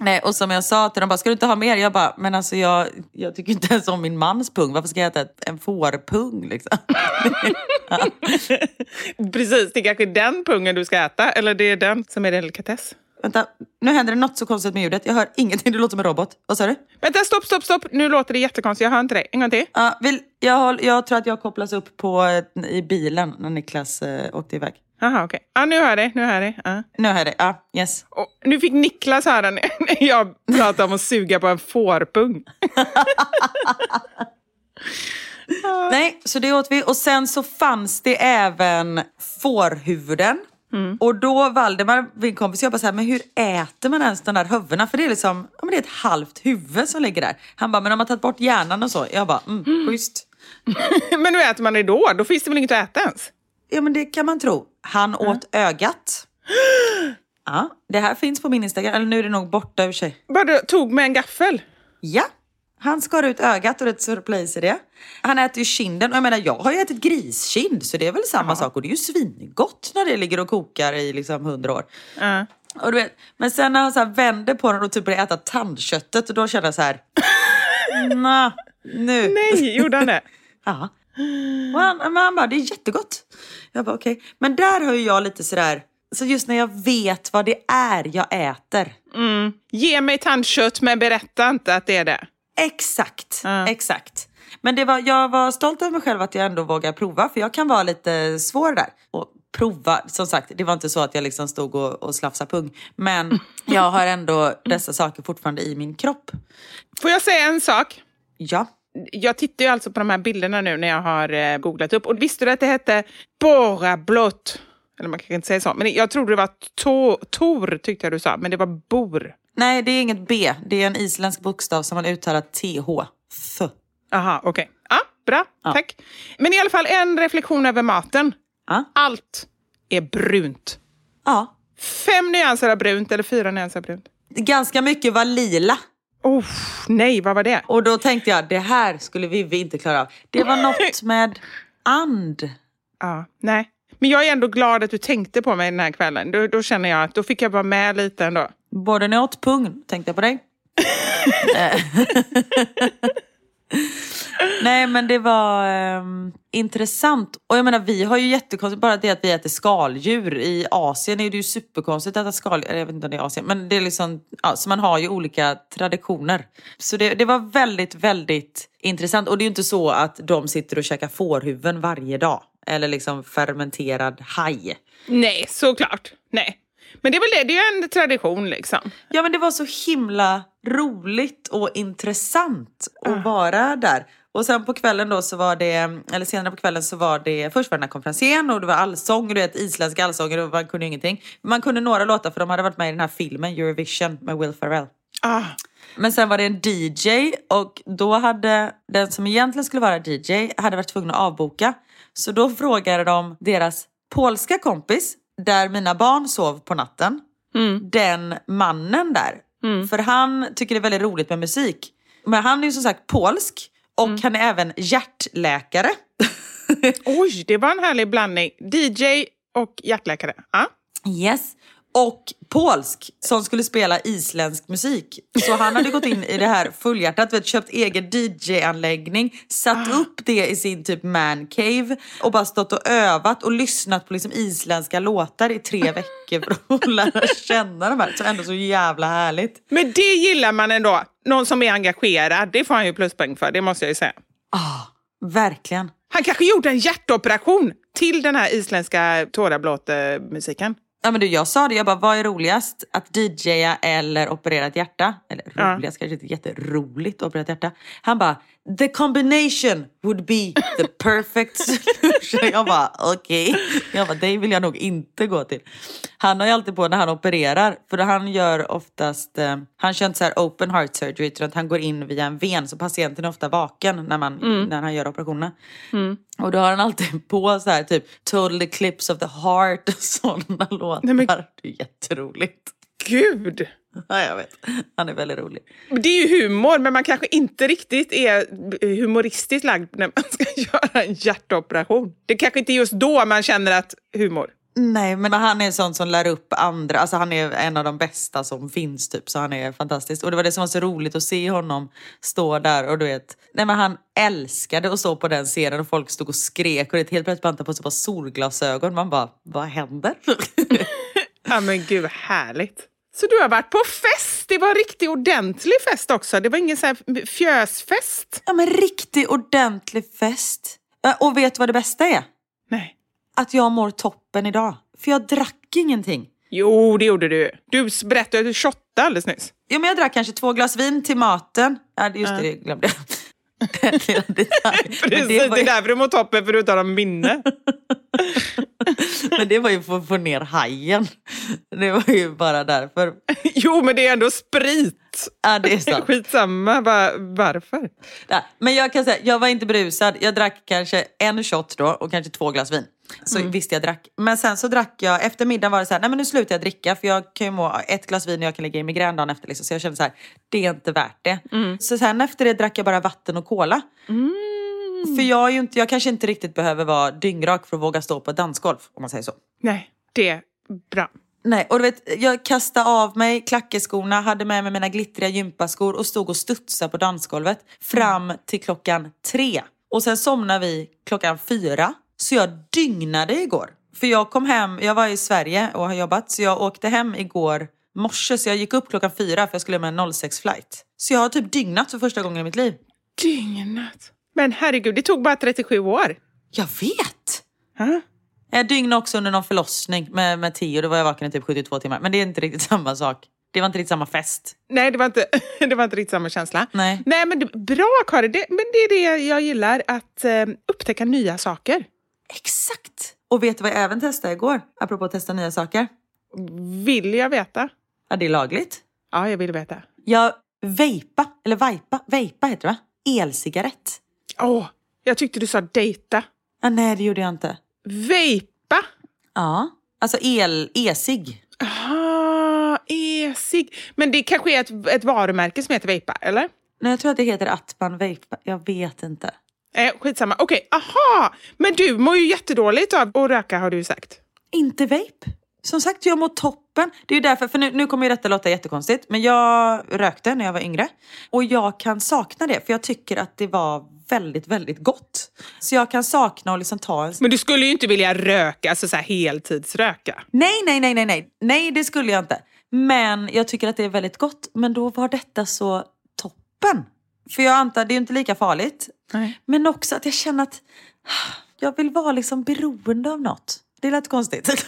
Nej, och som jag sa till dem, bara, ska du inte ha mer? Jag bara, men alltså jag, jag tycker inte ens om min mans pung. Varför ska jag äta ett, en fårpung liksom? Precis, det är kanske är den pungen du ska äta. Eller det är den som är delikatess. Vänta, nu händer det något så konstigt med ljudet. Jag hör ingenting, du låter som en robot. Vad sa du? Vänta, stopp, stopp, stopp. Nu låter det jättekonstigt. Jag hör inte dig. En gång till. Ja, vill, jag, jag tror att jag kopplas upp på, eh, i bilen när Niklas eh, åkte iväg. Jaha, okej. Ja, nu hör jag dig. Nu hör jag dig. Ja. Nu hör jag det. Ja, yes. Och nu fick Niklas höra när jag pratade om att suga på en fårpung. Nej, så det åt vi. Och sen så fanns det även fårhuvuden. Och då Valdemar, min kompis, jag bara så här, men hur äter man ens de där huvudena? För det är liksom, ja men det är ett halvt huvud som ligger där. Han bara, men om man tagit bort hjärnan och så. Jag bara, mm, schysst. Men hur äter man det då? Då finns det väl inget att äta ens? Ja men det kan man tro. Han åt ögat. Ja, det här finns på min Instagram, eller nu är det nog borta ur sig. Bara tog med en gaffel? Ja, han skar ut ögat och det surprise i det. Han äter ju kinden och jag menar jag har ju ätit griskind så det är väl samma sak och det är ju svingott när det ligger och kokar i liksom hundra år. Ja. Och du vet, men sen när han så här vände på den och typ började äta tandköttet och då kände jag så här. Nå, nu. Nej, gjorde han det? Ja. Och han, men han bara, det är jättegott. Jag bara okej. Men där har ju jag lite sådär, så just när jag vet vad det är jag äter. Ge mig tandkött men berätta inte att det är det. Exakt, Ja. exakt. Men det var, jag var stolt över mig själv att jag ändå vågar prova, för jag kan vara lite svår där. Och prova, som sagt, det var inte så att jag liksom stod och, och slafsade pung. Men jag har ändå dessa saker fortfarande i min kropp. Får jag säga en sak? Ja. Jag tittar ju alltså på de här bilderna nu när jag har eh, googlat upp. Och visste du att det hette Borablott? Eller man kanske inte säger så. Men jag trodde det var to- Tor, tyckte jag du sa. Men det var Bor. Nej, det är inget B. Det är en isländsk bokstav som man uttalar TH. F. Aha, okej. Ja, bra. Ja. Tack. Men i alla fall en reflektion över maten. Ja. Allt är brunt. ja. Fem nyanser av brunt eller fyra nyanser av brunt. Ganska mycket var lila. Oh, nej, vad var det? Och då tänkte jag, det här skulle Vivi inte klara av. Det var något med and. Ja, nej. Men jag är ändå glad att du tänkte på mig den här kvällen. Då, då känner jag att då fick jag vara med lite ändå. Både när jag åt pung tänkte jag på dig. Nej men det var ehm, intressant. Och jag menar vi har ju jättekonstigt, bara det att vi äter skaldjur. I Asien är det ju superkonstigt att äta skaldjur. Jag vet inte om det är Asien. Men det är liksom, ja, så man har ju olika traditioner. Så det, det var väldigt, väldigt intressant. Och det är ju inte så att de sitter och käkar fårhuvuden varje dag. Eller liksom fermenterad haj. Nej, såklart. Nej. Men det är väl det, det är ju en tradition liksom. Ja men det var så himla roligt och intressant att vara där. Och sen på kvällen då så var det, eller senare på kvällen så var det, först var den här konferensen och det var allsång, du vet isländska allsånger och man kunde ingenting. Man kunde några låtar för de hade varit med i den här filmen Eurovision med Will Ferrell. Ah. Men sen var det en DJ och då hade den som egentligen skulle vara DJ hade varit tvungen att avboka. Så då frågade de deras polska kompis, där mina barn sov på natten, den mannen där. För han tycker det är väldigt roligt med musik. Men han är ju som sagt polsk och han är även hjärtläkare. Oj, det var en härlig blandning. DJ och hjärtläkare. Ah. Yes. Och polsk som skulle spela isländsk musik. Så han hade gått in i det här fullhjärtat, vet, köpt egen DJ-anläggning, satt upp det i sin typ mancave och bara stått och övat och lyssnat på liksom isländska låtar i tre veckor för att lära känna de här. Så ändå så jävla härligt. Men det gillar man ändå. Någon som är engagerad, det får han ju pluspoäng för, det måste jag ju säga. Ah, verkligen. Han kanske gjorde en hjärtoperation till den här isländska tårablåt-musiken. Ja men du, jag sa det, jag bara, vad är roligast? Att DJa eller operera ett hjärta? Eller Ja. roligast, kanske inte jätteroligt att operera ett hjärta. Han bara, the combination would be the perfect solution. Jag bara, okej. Jag bara, det vill jag nog inte gå till. Han har ju alltid på när han opererar, för han gör oftast, eh, han kör inte så här open heart surgery, utan han går in via en ven, så patienten är ofta vaken när, man, när han gör operationerna. Och då har han alltid på så här typ Total Eclipse of the Heart och sådana låtar. Nej, men- Det är jätteroligt. Gud! Ja, jag vet. Han är väldigt rolig. Det är ju humor, men man kanske inte riktigt är humoristiskt lagd när man ska göra en hjärtoperation. Det kanske inte är just då man känner att humor. Nej, men han är en sån som lär upp andra. Alltså han är en av de bästa som finns typ, så han är fantastisk. Och det var det som var så roligt att se honom stå där och du vet, nej men han älskade att stå på den scenen och folk stod och skrek och det helt plötsligt bantade på sig på solglasögon. Man bara, vad händer? Ja men gud, härligt. Så du har varit på fest. Det var en riktigt ordentlig fest också. Det var ingen så här fjösfest. ja men riktig ordentlig fest. Och vet du vad det bästa är? Nej. Att jag mår toppen idag. För jag drack ingenting. Jo, det gjorde du. Du berättade att du shottade alldeles nyss. Jo, men jag drack kanske två glas vin till maten. Ja, just det, det glömde jag. Men Precis, det, var det är därför du mår toppen, för du inte har någon minne. men det var ju för att få ner hajen. Det var ju bara därför. jo, men det är ändå sprit. Ja, det är sant. Skitsamma, va, varför? Ja, men jag kan säga, jag var inte berusad. Jag drack kanske en shot då och kanske två glas vin. Så visst jag drack. Men sen så drack jag, efter middagen var det så här, nej men nu slutar jag dricka för jag kan ju må ett glas vin och jag kan ligga i migrän dagen efter. Liksom. Så jag kände så här, det är inte värt det. Så sen efter det drack jag bara vatten och cola. För jag, är ju inte, jag kanske inte riktigt behöver vara dyngrak för att våga stå på ett dansgolv om man säger så. Nej, det är bra. Nej, och du vet, jag kastade av mig klackeskorna, hade med mig mina glittriga gympaskor och stod och studsade på dansgolvet fram till klockan tre. Och sen somnade vi klockan fyra. Så jag dygnade igår. För jag kom hem, jag var i Sverige och har jobbat, så jag åkte hem igår morse. Så jag gick upp klockan fyra för jag skulle med en 06 flight. Så jag har typ dygnat för första gången i mitt liv. Dygnat. Men herregud, det tog bara 37 år. Jag vet! Ha? Jag dygnade också under någon förlossning med, med Theo, då var jag vaken i typ 72 timmar. Men det är inte riktigt samma sak. Det var inte riktigt samma fest. Nej, det var, inte, det var inte riktigt samma känsla. Nej. Nej, men det, bra Karin. Det, men det är det jag gillar, att eh, upptäcka nya saker. Exakt! Och vet du vad jag även testade igår? Apropå att testa nya saker. Vill jag veta? Ja, det är lagligt. Ja, jag vill veta. Jag vejpa, eller vajpa, vejpa heter det va? Elcigarett. Åh, jag tyckte du sa dejta. Ah, nej, det gjorde jag inte. Vejpa? Ja, alltså el, e-cigg. Ah, e-cigg. Men det kanske är ett, ett varumärke som heter Vejpa, eller? Nej, jag tror att det heter att man vejpa. Jag vet inte. Eh, skitsamma. Okej, aha! Men du mår ju jättedåligt av att röka har du sagt. Inte vape. Som sagt, jag mår toppen. Det är ju därför, för nu, nu kommer ju detta låta jättekonstigt, men jag rökte när jag var yngre. Och jag kan sakna det, för jag tycker att det var väldigt, väldigt gott. Så jag kan sakna att liksom ta en... Men du skulle ju inte vilja röka, alltså så här heltidsröka. Nej, nej, nej, nej, nej. Nej, det skulle jag inte. Men jag tycker att det är väldigt gott. Men då var detta så toppen. För jag antar, det är ju inte lika farligt. Nej. Men också att jag känner att ah, jag vill vara liksom beroende av något. Det lät konstigt.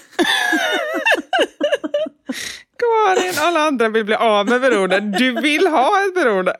Karin, alla andra vill bli av med beroende. Du vill ha ett beroende.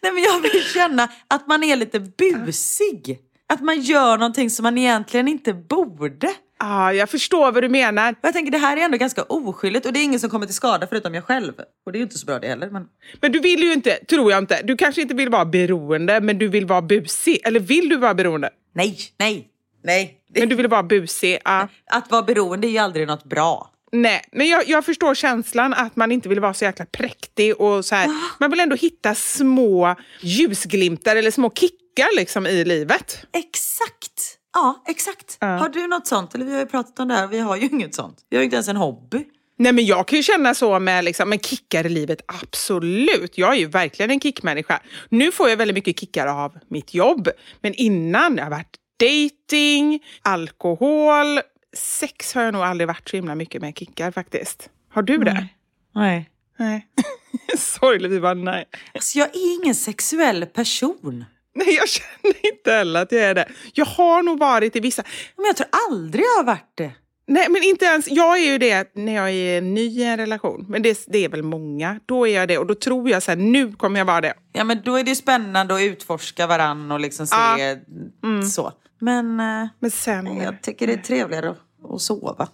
Nej, men jag vill känna att man är lite busig. Att man gör någonting som man egentligen inte borde. Ah, jag förstår vad du menar. Jag tänker det här är ändå ganska oskyldigt och det är ingen som kommer till skada förutom jag själv. Och det är ju inte så bra det heller. Men... Men du vill ju inte, tror jag inte, du kanske inte vill vara beroende, men du vill vara busig. Eller vill du vara beroende? Nej, nej, nej. Men du vill vara busig. Ja. Att vara beroende är ju aldrig något bra. Nej, men jag, jag förstår känslan att man inte vill vara så jäkla präktig och så här. Man vill ändå hitta små ljusglimtar eller små kickar liksom i livet. Exakt. Ja, exakt. Ja. Har du något sånt? Eller vi har ju pratat om det här, vi har ju inget sånt. Vi har ju inte ens en hobby. Nej men jag kan ju känna så med liksom, men kickar i livet, absolut. Jag är ju verkligen en kickmänniska. Nu får jag väldigt mycket kickar av mitt jobb. Men innan, det har varit dating, alkohol, sex har jag nog aldrig varit så himla mycket med kickar faktiskt. Har du det? Nej. Nej. Sorgligt, vi bara nej. Alltså jag är ingen sexuell person. Nej, jag känner inte heller att jag är det. Jag har nog varit i vissa... Men jag tror aldrig jag har varit det. Nej, men inte ens... Jag är ju det när jag är ny i en relation. Men det, det är väl många. Då är jag det. Och då tror jag så här, nu kommer jag vara det. Ja men då är det ju spännande att utforska varann och liksom se Ja. så. Men eh, Men sen... jag tycker det är trevligare att, sova.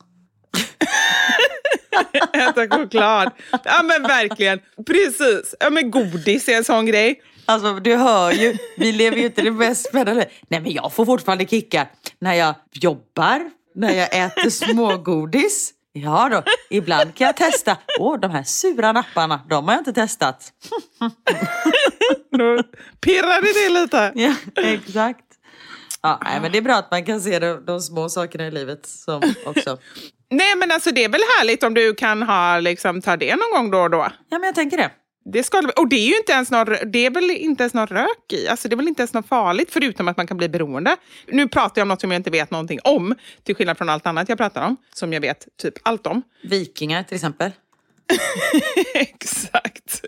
Äta choklad. Ja men verkligen. Precis. Ja men godis är en sån grej. Alltså du hör ju, vi lever ju inte det mest spännande. Nej men jag får fortfarande kickar när jag jobbar, när jag äter smågodis. Ja då, ibland kan jag testa. Åh, de här sura napparna, de har jag inte testat. Då pirrade det lite. Ja, exakt. Ja, nej, men det är bra att man kan se de, de små sakerna i livet som också. Nej men alltså det är väl härligt om du kan ha, liksom, ta det någon gång då och då. Ja, men jag tänker det. Det ska, och det är ju inte ens någon, det är väl inte ens någon rök i. Alltså det är väl inte ens något farligt förutom att man kan bli beroende. Nu pratar jag om något som jag inte vet någonting om. Till skillnad från allt annat jag pratar om. Som jag vet typ allt om. Vikingar till exempel. Exakt.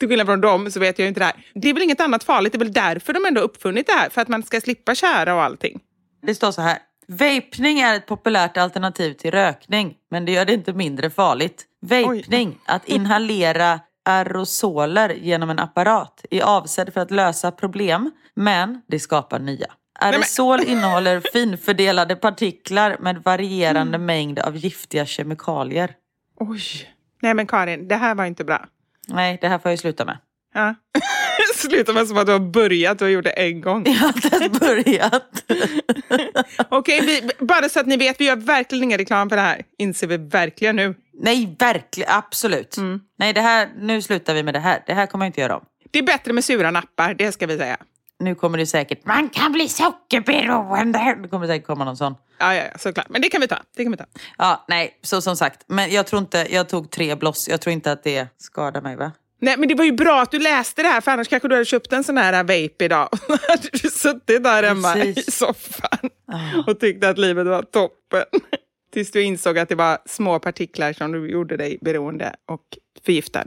Till skillnad från dem så vet jag inte det här. Det är väl inget annat farligt. Det är väl därför de ändå uppfunnit det här. För att man ska slippa kära och allting. Det står så här. Vapning är ett populärt alternativ till rökning, men det gör det inte mindre farligt. Vapning, att inhalera aerosoler genom en apparat, är avsedd för att lösa problem, men det skapar nya. Aerosol innehåller finfördelade partiklar med varierande mängd av giftiga kemikalier. Oj. Nej men Karin, det här var inte bra. Nej, det här får jag ju sluta med. Ja. Sluta med som att du har börjat och gjort det en gång. Jag har inte ens börjat. Okej, vi, bara så att ni vet, vi gör verkligen ingen reklam för det här. Inser vi verkligen nu. Nej, verkligen, absolut. Nej, det här, nu slutar vi med det här. Det här kommer jag inte göra om. Det är bättre med sura nappar, det ska vi säga. Nu kommer det säkert, man kan bli sockerberoende. Det kommer säkert komma någon sån. Ja, ja, såklart. Men det kan vi ta. Det kan vi ta. Ja, nej, så som sagt. Men jag tror inte, jag tog tre bloss. Jag tror inte att det skadar mig va? Nej, men det var ju bra att du läste det här, för annars kanske du hade köpt en sån här vape idag. Och hade du suttit där hemma Precis. i soffan och tyckte att livet var toppen. Tills du insåg att det var små partiklar som du gjorde dig beroende och förgiftad.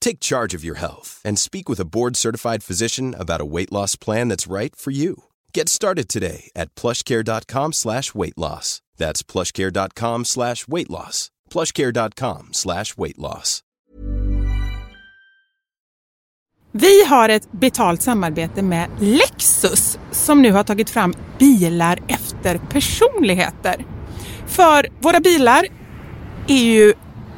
Take charge of your health and speak with a board-certified physician about a weight loss plan that's right for you. Get started today at plushcare.com slash weight loss. That's plushcare.com slash weight loss. plushcare.com slash weight loss. Vi har ett betalt samarbete med Lexus som nu har tagit fram bilar efter personligheter. För våra bilar är ju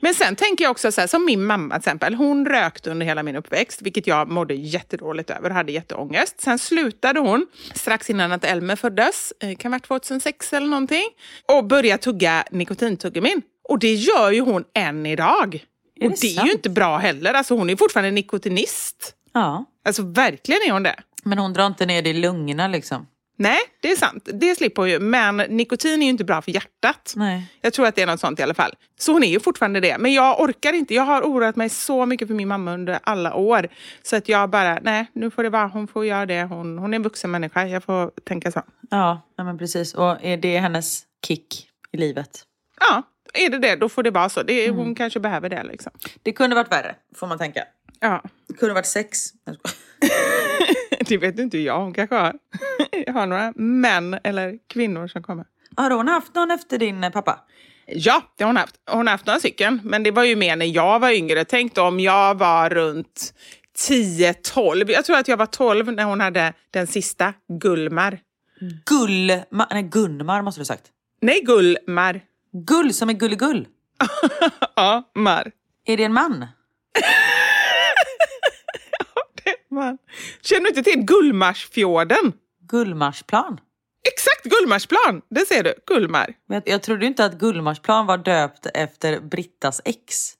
Men sen tänker jag också så här, som min mamma till exempel. Hon rökte under hela min uppväxt, vilket jag mådde jättedåligt över och hade jätteångest. Sen slutade hon strax innan att Elmer föddes, eh, kan vara 2006 eller någonting, och började tugga nikotintuggummin. Och det gör ju hon än idag. Är och det det är ju inte bra heller. Alltså hon är fortfarande nikotinist. Ja, Alltså verkligen är hon det. men hon drar inte ner det i lungorna liksom. Nej, det är sant. Det slipper hon ju. Men nikotin är ju inte bra för hjärtat. Nej. Jag tror att det är något sånt i alla fall. Så hon är ju fortfarande det. Men jag orkar inte. Jag har oroat mig så mycket för min mamma under alla år. Så att jag bara, nej, nu får det vara. Hon får göra det. Hon, hon är en vuxen människa. Jag får tänka så. Ja, men precis. Och är det hennes kick i livet? Ja, är det det, då får det vara så. Det, Hon kanske behöver det. Liksom. Det kunde varit värre, får man tänka. Ja, Det kunde varit sex. Det vet inte jag. Hon kanske har, har några män eller kvinnor som kommer. Har hon haft någon efter din eh, pappa? Ja, det har hon haft. Hon har haft några stycken. Men det var ju mer när jag var yngre. Tänk om jag var runt 10-12. Jag tror att jag var 12 när hon hade den sista, Gullmar. Gull... Ma- nej, Gunmar måste du ha sagt. Nej, Gullmar. Gull som är gulligull. ja, Mar. Är det en man? Det man. Känner du inte till Gullmarsfjorden? Gullmarsplan? Exakt, Gullmarsplan. Det ser du. Gullmar. Men Jag, jag trodde inte att Gullmarsplan var döpt efter Brittas ex.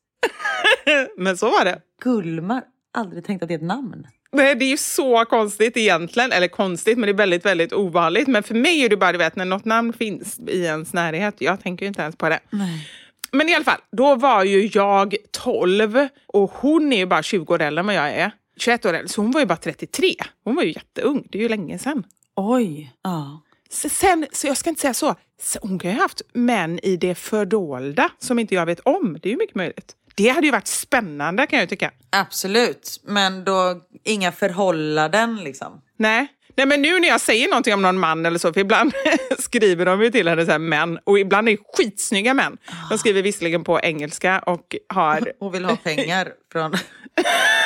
Men så var det. Gullmar? Aldrig tänkt att det är ett namn. Nej, det är ju så konstigt egentligen. Eller konstigt, men det är väldigt, väldigt ovanligt. Men för mig är det bara, du vet, när något namn finns i ens närhet. Jag tänker ju inte ens på det. Nej. Men i alla fall, då var ju jag 12 och hon är ju bara 20 år äldre än vad jag är. 21 år äldre, så hon var ju bara 33. Hon var ju jätteung, det är ju länge sedan. Oj. Ja. Sen, så jag ska inte säga så, så hon kan ju ha haft män i det fördolda som inte jag vet om. Det är ju mycket möjligt. Det hade ju varit spännande kan jag ju tycka. Absolut. Men då inga förhållanden liksom. Nej. Nej, men nu när jag säger någonting om någon man eller så, för ibland skriver de ju till henne så här män, och ibland är det skitsnygga män. De skriver visserligen på engelska och har... Och vill ha pengar från...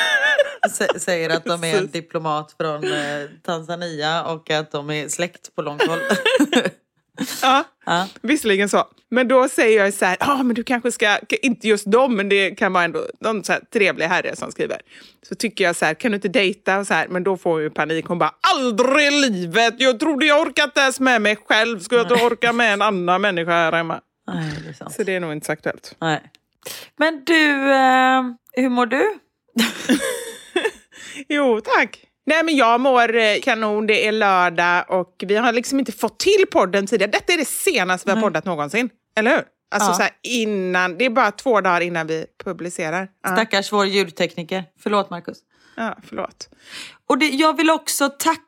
Sä- Säger att de är en diplomat från eh, Tanzania och att de är släkt på långt håll. Ja, Ja. visserligen så. Men då säger jag så här, ah, men du kanske ska, inte just dem, men det kan vara ändå någon så här trevlig herre som skriver. Så tycker jag så här, kan du inte dejta och så här, men då får hon ju panik. Hon bara, aldrig i livet, jag trodde jag orkat ens med mig själv, skulle jag inte orka med en annan människa här hemma? Nej, det är sant. Så det är nog inte så aktuellt. Nej. Men du, eh, hur mår du? Jo, tack. Nej, men jag mår eh, kanon. Det är lördag och vi har liksom inte fått till podden tidigare. Detta är det senaste vi har poddat någonsin. Eller hur? Alltså Ja. så här innan, det är bara två dagar innan vi publicerar. Ja, Stackars vår ljudtekniker. Förlåt Markus. ja förlåt. Och det, jag vill också tacka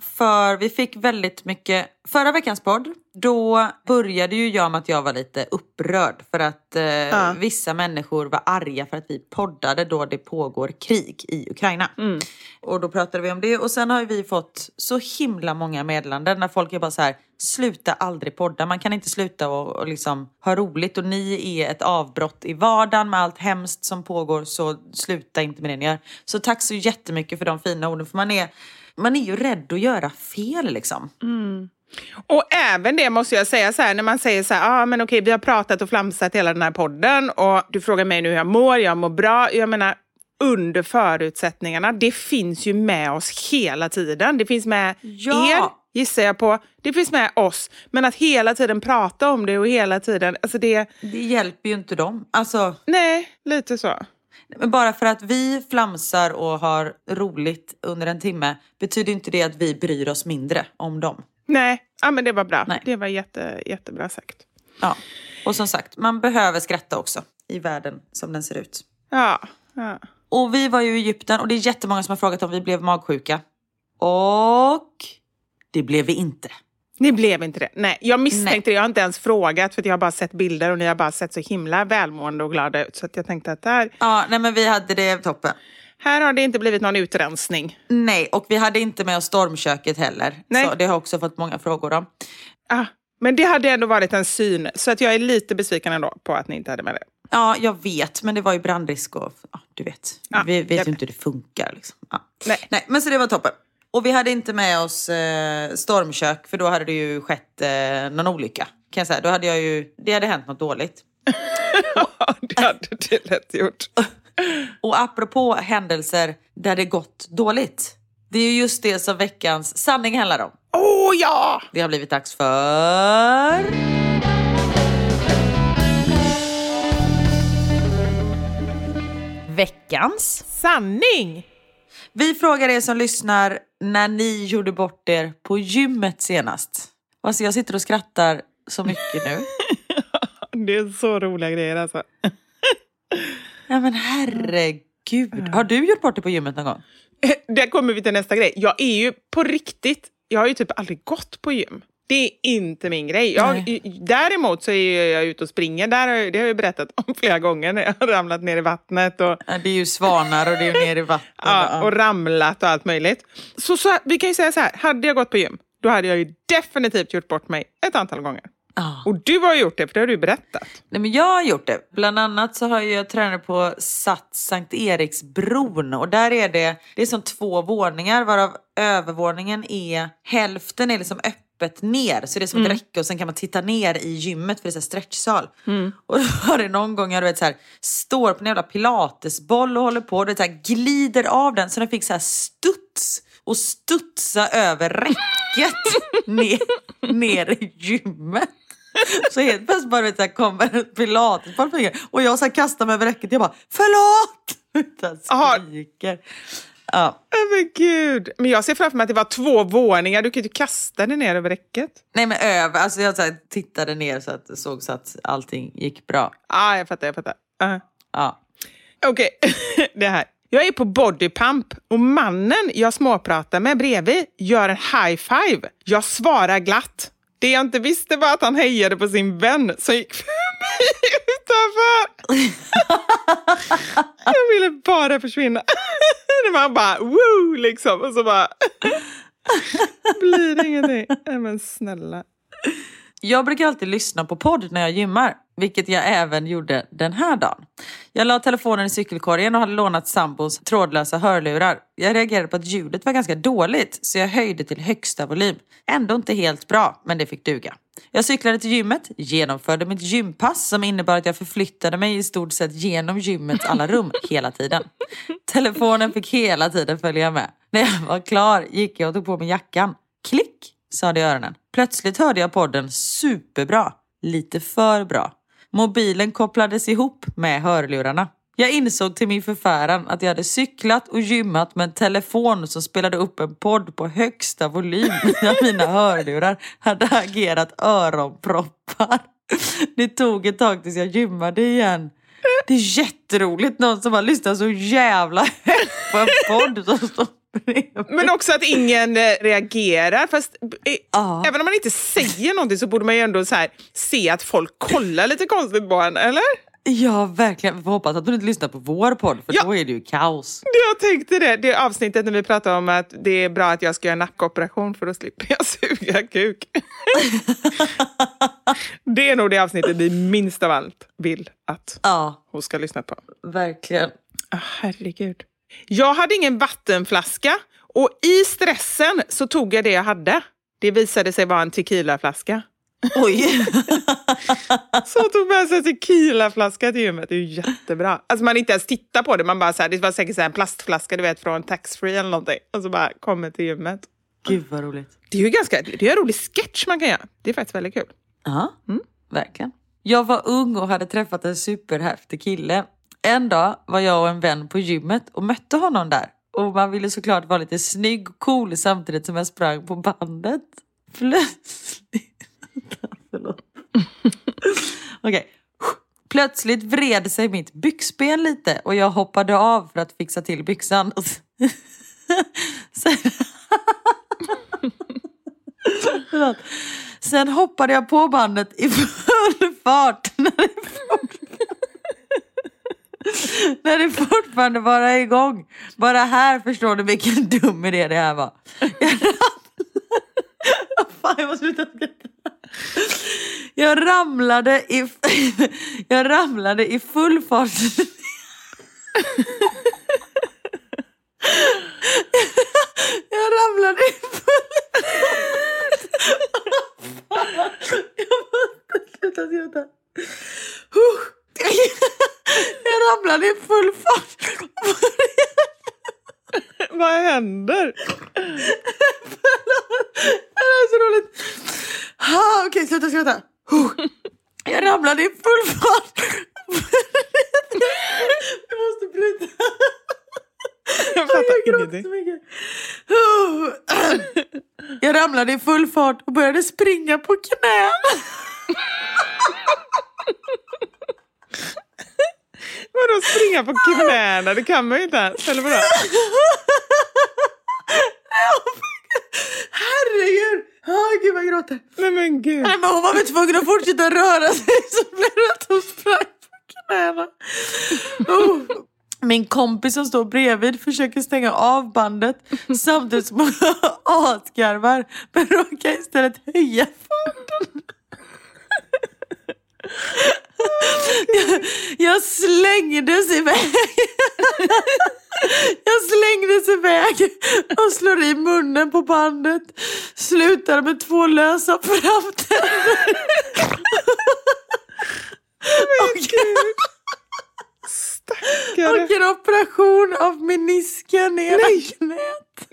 för, vi fick väldigt mycket, förra veckans podd, då började ju jag med att jag var lite upprörd för att eh, vissa människor var arga för att vi poddade då det pågår krig i Ukraina. Och då pratade vi om det och sen har vi fått så himla många meddelanden när folk är bara så här, sluta aldrig podda, man kan inte sluta och, och liksom ha roligt och ni är ett avbrott i vardagen med allt hemskt som pågår så sluta inte med det ni gör. Så tack så jättemycket för de fina orden för man är, man är ju rädd att göra fel liksom. Och även det måste jag säga så här, när man säger så här, ah, men okej, vi har pratat och flamsat hela den här podden och du frågar mig nu hur jag mår, jag mår bra. Jag menar, under förutsättningarna, det finns ju med oss hela tiden. Det finns med Ja. er, gissar jag på. Det finns med oss. Men att hela tiden prata om det och hela tiden, alltså det, Det hjälper ju inte dem. Alltså, nej, lite så. Men bara för att vi flamsar och har roligt under en timme betyder inte det att vi bryr oss mindre om dem. Nej, ja, men det var bra. Nej. Det var jätte, jättebra sagt. Ja. Och som sagt, man behöver skratta också i världen som den ser ut. Ja, ja. Och vi var ju i Egypten och det är jättemånga som har frågat om vi blev magsjuka. Och det blev vi inte. Ni blev inte det? Nej, jag misstänkte det. Jag har inte ens frågat för jag har bara sett bilder och ni har bara sett så himla välmående och glada ut. Så jag tänkte att där, Ja, nej men vi hade det toppen. här har det inte blivit någon utrensning. Nej, och vi hade inte med oss stormköket heller. Nej. Så det har också fått många frågor om. Ah, men det hade ändå varit en syn. Så att jag är lite besviken ändå på att ni inte hade med det. Ja, jag vet, men det var ju brandrisk och ja, du vet. Ja, vi vet ju inte hur det funkar. Liksom. Ja. Nej. Nej, men så det var toppen. Och vi hade inte med oss eh, stormkök för då hade det ju skett eh, någon olycka. Kan jag säga. Då hade jag ju, det hade hänt något dåligt. Ja, det hade det lätt gjort. Och apropå händelser där det gått dåligt. Det är ju just det som veckans sanning handlar om. Åh oh, ja! Det har blivit dags för... Veckans. Sanning! Vi frågar er som lyssnar när ni gjorde bort er på gymmet senast. Alltså jag sitter och skrattar så mycket nu. Det är så roliga grejer alltså. Ja men herregud. Har du gjort bort dig på gymmet någon gång? Där kommer vi till nästa grej. Jag är ju på riktigt, jag har ju typ aldrig gått på gym. Det är inte min grej. Jag, Nej. däremot så är jag ute och springer. Där har jag, det har jag berättat om flera gånger när jag har ramlat ner i vattnet. Och, Ja, Det är ju svanar och det är ner i vatten. ja, och ramlat och allt möjligt. Så, så vi kan ju säga så här, hade jag gått på gym, då hade jag ju definitivt gjort bort mig ett antal gånger. Ja. Och du har gjort det, för det har du berättat. Nej, men jag har gjort det. Bland annat så har jag tränat på Sats Sankt Eriksbron och där är det, det är som två våningar varav övervåningen är, hälften är liksom öppet ner så det är som ett räcke och sen kan man titta ner i gymmet för det är så stretchsal. Och då var det någon gång jag du vet, så här, står på en jävla pilatesboll och håller på och du vet, så här, glider av den så den fick så här studs och studsa över räcket ner, ner i gymmet. Så helt plötsligt bara vet, så här, kommer en pilatesboll och jag så här, kastar mig över räcket. Jag bara förlåt! Utan skriker. Ja. Oh, men gud. Men jag ser framför mig att det var två våningar. Du kan ju inte kasta dig ner över räcket. Nej men över, alltså jag så här, tittade ner så att såg så att allting gick bra. ah, jag fattar, jag fattar. Uh. Ja. Okej, det här. Jag är på bodypump och mannen jag småpratar med bredvid gör en high five. Jag svarar glatt. Det jag inte visste var att han hejade på sin vän som gick utanför. jag ville bara försvinna. var bara woo liksom och så bara blir det ingenting. Nej men snälla. Jag brukar alltid lyssna på podd när jag gymmar, vilket jag även gjorde den här dagen. Jag la telefonen i cykelkorgen och hade lånat sambons trådlösa hörlurar. Jag reagerade på att ljudet var ganska dåligt, så jag höjde till högsta volym. Ändå inte helt bra, men det fick duga. Jag cyklade till gymmet, genomförde mitt gympass som innebar att jag förflyttade mig i stort sett genom gymmets alla rum hela tiden. Telefonen fick hela tiden följa med. När jag var klar gick jag och tog på mig jackan. Klick, sa det i öronen. Plötsligt hörde jag podden superbra. Lite för bra. Mobilen kopplades ihop med hörlurarna. Jag insåg till min förfäran att jag hade cyklat och gymmat med en telefon som spelade upp en podd på högsta volym när mina hörlurar hade agerat öronproppar. Det tog ett tag tills jag gymmade igen. Det är jätteroligt, någon som har lyssnat så jävla högt på en podd som står. Men också att ingen eh, reagerar. Fast Ja. även om man inte säger någonting så borde man ju ändå så här, se att folk kollar lite konstigt på en, eller? Ja, verkligen. Vi får hoppas att du inte lyssnar på vår podd, för Ja. då är det ju kaos. Jag tänkte det. Det avsnittet när vi pratade om att det är bra att jag ska göra nackoperation för då slipper jag suga kuk. det är nog det avsnittet vi minst av allt vill att Ja, hon ska lyssna på. verkligen. Ah, herregud. Jag hade ingen vattenflaska och i stressen så tog jag det jag hade. Det visade sig vara en tequilaflaska. Oj. Så jag tog med sig tequilaflaska till gymmet. Det är ju jättebra. Alltså man inte ens tittar på det. Man bara så här, det var säkert så en plastflaska du vet från taxfree eller någonting. Och så bara kommer till gymmet. Gud vad roligt. Det är ju ganska, det är en rolig sketch man kan göra. Det är faktiskt väldigt kul. Ja, verkligen. Jag var ung och hade träffat en superhäftig kille. En dag var jag och en vän på gymmet och mötte honom där. Och man ville såklart vara lite snygg och cool samtidigt som jag sprang på bandet. Plötsligt... Förlåt. Okej. Plötsligt vred sig mitt byxben lite och jag hoppade av för att fixa till byxan. Sen... Sen hoppade jag på bandet i full fart när det, fortfarande när det fortfarande var igång. Bara här förstår du vilken dum idé det här var. Jag Fan, jag måste sluta skratta. Jag ramlade i, jag ramlade i full fart. Jag ramlade i full Jag måste sluta skratta. Jag ramlade i full fart. Vad händer? Det här är så roligt. Ah, Okej, sluta skratta. Jag ramlade i full fart. Jag måste bryta. Jag fattar Jag ingenting. så mycket. Jag ramlade i full fart och började springa på knä. Vadå springa på knäna? Det kan man ju inte ens. Eller vadå? Herregud. Oh, gud vad jag gråter. Nej men gud. Nej, men hon var väl tvungen att fortsätta röra sig så blev det att hon sprang på knäna. Oh. Min kompis som står bredvid försöker stänga av bandet samtidigt som hon asgarvar men råkar istället höja fonden. Jag, jag slängdes iväg. Jag slängdes iväg och slår i munnen på bandet. Slutar med två lösa framtänder. Stackare. Och en operation av menisken i knät.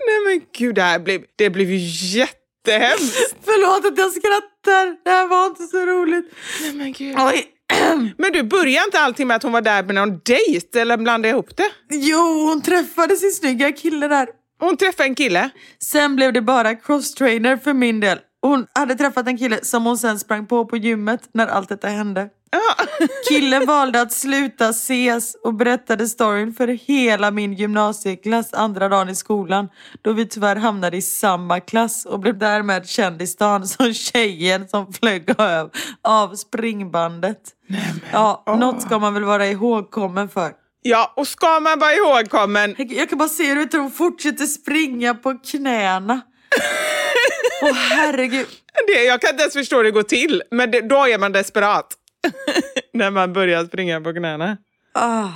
Nej men gud, det här blev, det blev ju jättehemskt. Förlåt att jag skrattar. Det här var inte så roligt. Nej men gud. Oj. Men du, började inte allting med att hon var där med någon dejt? Eller blandade jag ihop det? Jo, hon träffade sin snygga kille där. Hon träffade en kille. Sen blev det bara crosstrainer för min del. Hon hade träffat en kille som hon sen sprang på på gymmet när allt detta hände. Killen valde att sluta ses och berättade storyn för hela min gymnasieklass andra dagen i skolan då vi tyvärr hamnade i samma klass och blev därmed känd i stan som tjejen som flög av, av springbandet. ja, något ska man väl vara ihågkommen för. ja, och ska man vara ihågkommen Jag kan bara se hur hon fortsätter springa på knäna. Åh herregud. Det, jag kan inte ens förstå hur det går till, men det, då är man desperat. När man börjar springa på knäna. Ah,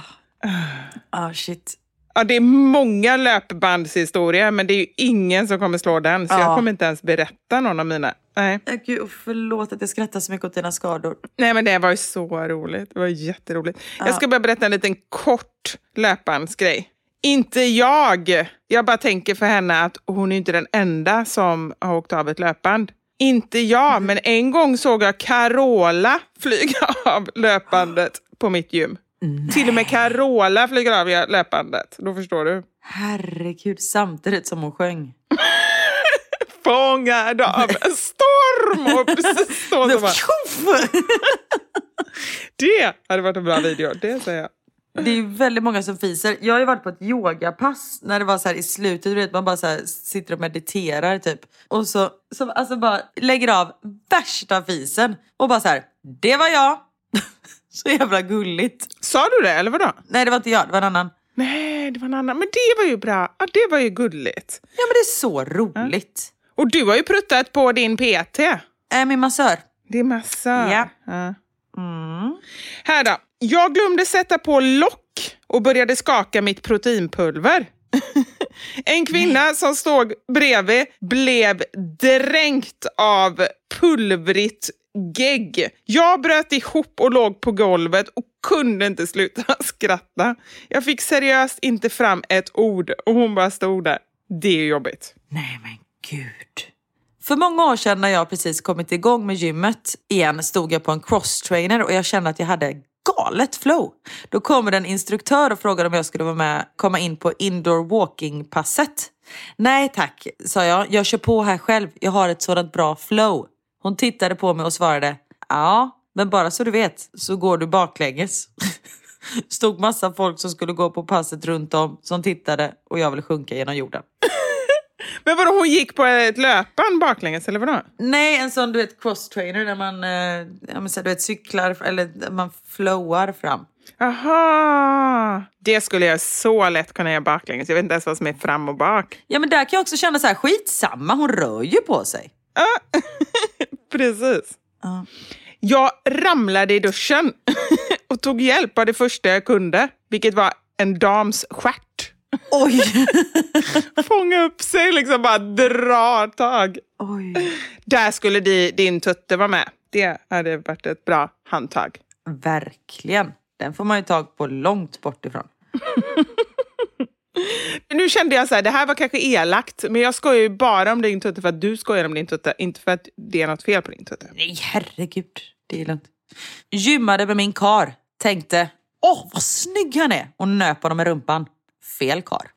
ah shit. Ja, det är många löpbandshistorier, men det är ju ingen som kommer slå den. Så Ja. jag kommer inte ens berätta någon av mina. Nej. Ah, Gud, förlåt att jag skrattar så mycket åt dina skador. Nej, men det var ju så roligt. Det var jätteroligt. Jag ska bara berätta en liten kort löpbandsgrej. Inte jag. Jag bara tänker för henne att hon är inte den enda som har åkt av ett löpband. Inte jag, men en gång såg jag Carola flyga av löpbandet på mitt gym. Till och med Carola flyger av löpbandet. Då förstår du. Herregud, samtidigt som hon sjöng. Fångad av en storm! Och precis så Tjoff! det hade varit en bra video, det säger jag. Det är väldigt många som fiser. Jag har ju varit på ett yogapass när det var så här i slutet, du vet man bara så här sitter och mediterar typ. Och så, så alltså bara lägger av värsta fisen och bara så här, det var jag. så jävla gulligt. Sa du det eller vadå? Nej det var inte jag, det var en annan. Nej, det var en annan. Men det var ju bra. Ja, det var ju gulligt. Ja men det är så roligt. Och du har ju pruttat på din PT. Äh, min massör. Det är massa. Ja. Ja. Mm. Här då. Jag glömde sätta på lock och började skaka mitt proteinpulver. En kvinna som stod bredvid blev dränkt av pulvrigt gegg. Jag bröt ihop och låg på golvet och kunde inte sluta skratta. Jag fick seriöst inte fram ett ord och hon bara stod där. Det är jobbigt. Nej men gud. För många år sedan när jag precis kommit igång med gymmet igen stod jag på en crosstrainer och jag kände att jag hade galet flow. Då kommer en instruktör och frågar om jag skulle vara med komma in på indoor walking passet. Nej tack, sa jag. Jag kör på här själv. Jag har ett sådant bra flow. Hon tittade på mig och svarade. Ja, men bara så du vet så går du baklänges. Stod massa folk som skulle gå på passet runt om som tittade och jag ville sjunka genom jorden. Men vadå, hon gick på ett löpband baklänges eller vadå? Nej, en sån du vet cross-trainer där man eh, så, du vet, cyklar eller man flowar fram. Aha! Det skulle jag så lätt kunna göra baklänges. Jag vet inte ens vad som är fram och bak. Ja men där kan jag också känna så här, skitsamma, hon rör ju på sig. Ja, precis. Ja. Jag ramlade i duschen och tog hjälp av det första jag kunde, vilket var en dams stjärt. Oj! Fånga upp sig, liksom bara dra tag. Oj. Där skulle di, din tutte vara med. Det hade varit ett bra handtag. Verkligen. Den får man ju tag på långt bort ifrån. Nu kände jag så här, det här var kanske elakt, men jag skojar ju bara om din tutte för att du skojar om din tutte, inte för att det är något fel på din tutte. Nej, herregud. Det är lugnt. Gymmade med min kar. Tänkte, åh vad snygg han är! Och nöp honom med rumpan. Fel kar.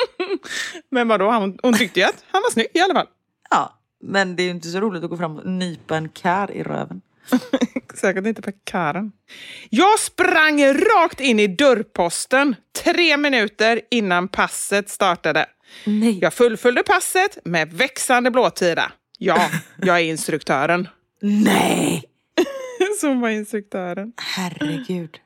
Men vadå, hon, hon tyckte ju att han var snygg i alla fall. Ja, men det är ju inte så roligt att gå fram och nypa en kar i röven. Säkert inte på karen. Jag sprang rakt in i dörrposten tre minuter innan passet startade. Nej. Jag fullföljde passet med växande blåtira. Ja, jag är instruktören. Nej! Som var instruktören. Herregud.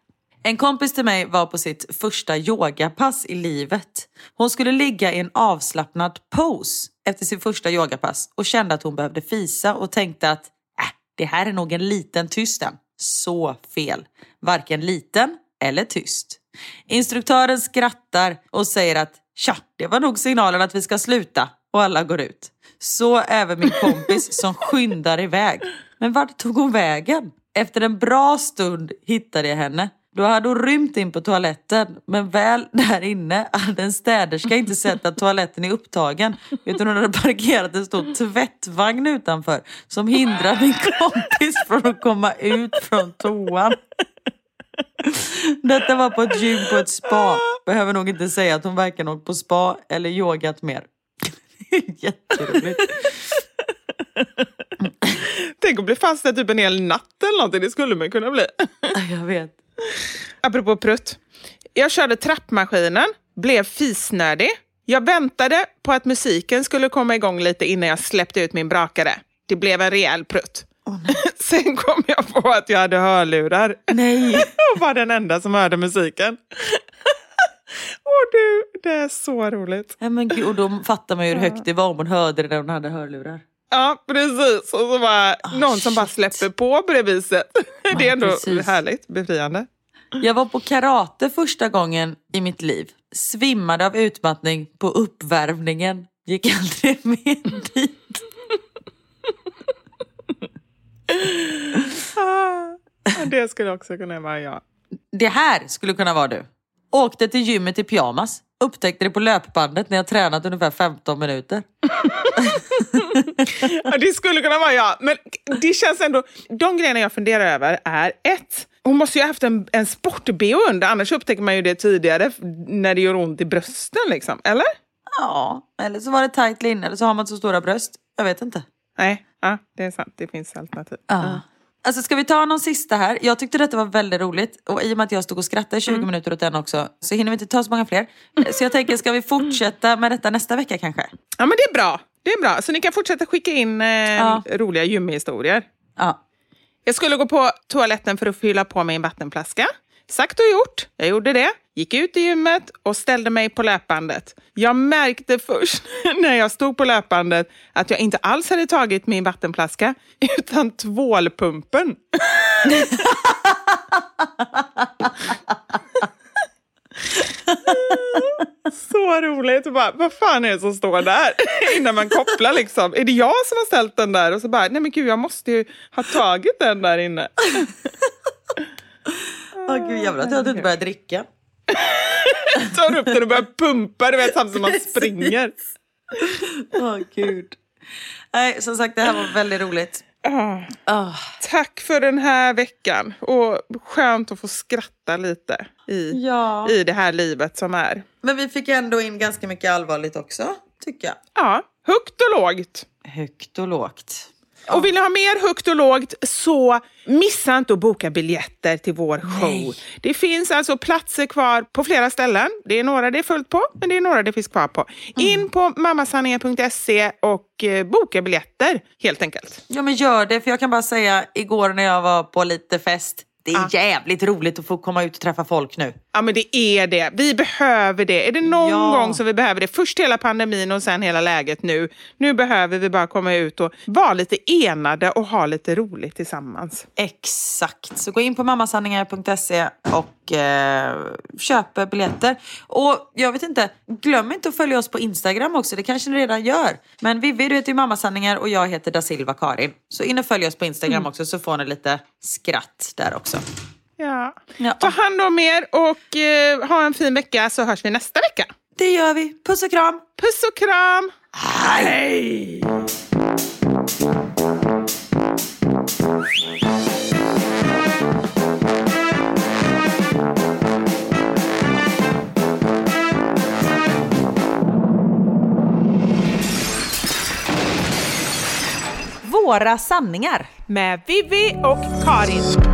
En kompis till mig var på sitt första yogapass i livet. Hon skulle ligga i en avslappnad pose efter sin första yogapass och kände att hon behövde fisa och tänkte att äh, det här är nog en liten tysten. Så fel. Varken liten eller tyst. Instruktören skrattar och säger att tja, det var nog signalen att vi ska sluta och alla går ut. Så även min kompis som skyndar iväg. Men vart tog hon vägen? Efter en bra stund hittade jag henne. Då hade hon rymt in på toaletten, men väl där inne hade en städerska inte sett att toaletten är upptagen. Utan hon hade parkerat en stor tvättvagn utanför som hindrar min kompis från att komma ut från toan. Detta var på ett gym på ett spa. Behöver nog inte säga att hon varken åkt på spa eller yogat mer. Jätteroligt. Tänk att bli fast där typ en hel natt eller någonting. Det skulle man kunna bli. Jag vet. Apropå prutt. Jag körde trappmaskinen, blev fisnödig. Jag väntade på att musiken skulle komma igång lite innan jag släppte ut min brakare. Det blev en rejäl prutt. Sen kom jag på att jag hade hörlurar Nej. och var den enda som hörde musiken. Och du, det är så roligt. Ja, men gud, och då fattar man ju hur högt det var om hon hörde det när hon hade hörlurar. Ja, precis. Och så var någon som bara shit. släpper på på det viset. Det är ändå precis. härligt, befriande. Jag var på karate första gången i mitt liv. Svimmade av utmattning på uppvärmningen. Gick aldrig med dit. Ah, ja, det skulle också kunna vara jag. Det här skulle kunna vara du. Åkte till gymmet i pyjamas. Upptäckte det på löpbandet när jag tränat ungefär 15 minuter. Ja, det skulle kunna vara jag. Men det känns ändå... De grejerna jag funderar över är ett, hon måste ju ha haft en, en sport-bh under, annars upptäcker man ju det tidigare när det gör ont i brösten. Liksom. Eller? Ja, eller så var det tajt linne eller så har man så stora bröst. Jag vet inte. Nej, ja, det är sant. Det finns alternativ. Ja. Alltså ska vi ta någon sista här? Jag tyckte detta var väldigt roligt och i och med att jag stod och skrattade i 20 minuter åt den också så hinner vi inte ta så många fler. Så jag tänker, ska vi fortsätta med detta nästa vecka kanske? Ja, men det är bra. Det är bra. Så ni kan fortsätta skicka in eh, Ja. roliga gymhistorier. Ja. Jag skulle gå på toaletten för att fylla på mig en vattenflaska. Sagt och gjort. Jag gjorde det. Gick ut i gymmet och ställde mig på löpbandet. Jag märkte först när jag stod på löpbandet att jag inte alls hade tagit min vattenflaska utan tvålpumpen. Så roligt. Bara, vad fan är det som står där? Innan man kopplar liksom. Är det jag som har ställt den där? Och så bara, nej men gud jag måste ju ha tagit den där inne. Åh gud jävlar att jag inte börjat dricka. tar upp den och börjar pumpa, du vet, samtidigt som man springer. Åh gud. Nej, som sagt det här var väldigt roligt. Ah. Tack för den här veckan. Och skönt att få skratta lite i, Ja. i det här livet som är. Men vi fick ändå in ganska mycket allvarligt också, tycker jag. Ja, högt och lågt. Högt och lågt. Och vill ni ha mer högt och lågt så missa inte att boka biljetter till vår show. Nej. Det finns alltså platser kvar på flera ställen. Det är några det är fullt på, men det är några det finns kvar på. In på mammasanningen.se och eh, boka biljetter helt enkelt. Ja men gör det, för jag kan bara säga igår när jag var på lite fest, det är Ah. jävligt roligt att få komma ut och träffa folk nu. Ja men det är det. Vi behöver det. Är det någon Ja. gång som vi behöver det? Först hela pandemin och sen hela läget nu. Nu behöver vi bara komma ut och vara lite enade och ha lite roligt tillsammans. Exakt, så gå in på mammasanningar.se och eh, köp biljetter. Och jag vet inte, glöm inte att följa oss på Instagram också, det kanske ni redan gör. Men Vivi, du heter ju Mammasanningar och jag heter da Silva Karin. Så in och följ oss på Instagram också så får ni lite skratt där också. Ja. Ja. Ta hand om er och eh, ha en fin vecka så hörs vi nästa vecka. Det gör vi, puss och kram! Puss och kram! Hej! Våra sanningar. Med Vivi och Karin.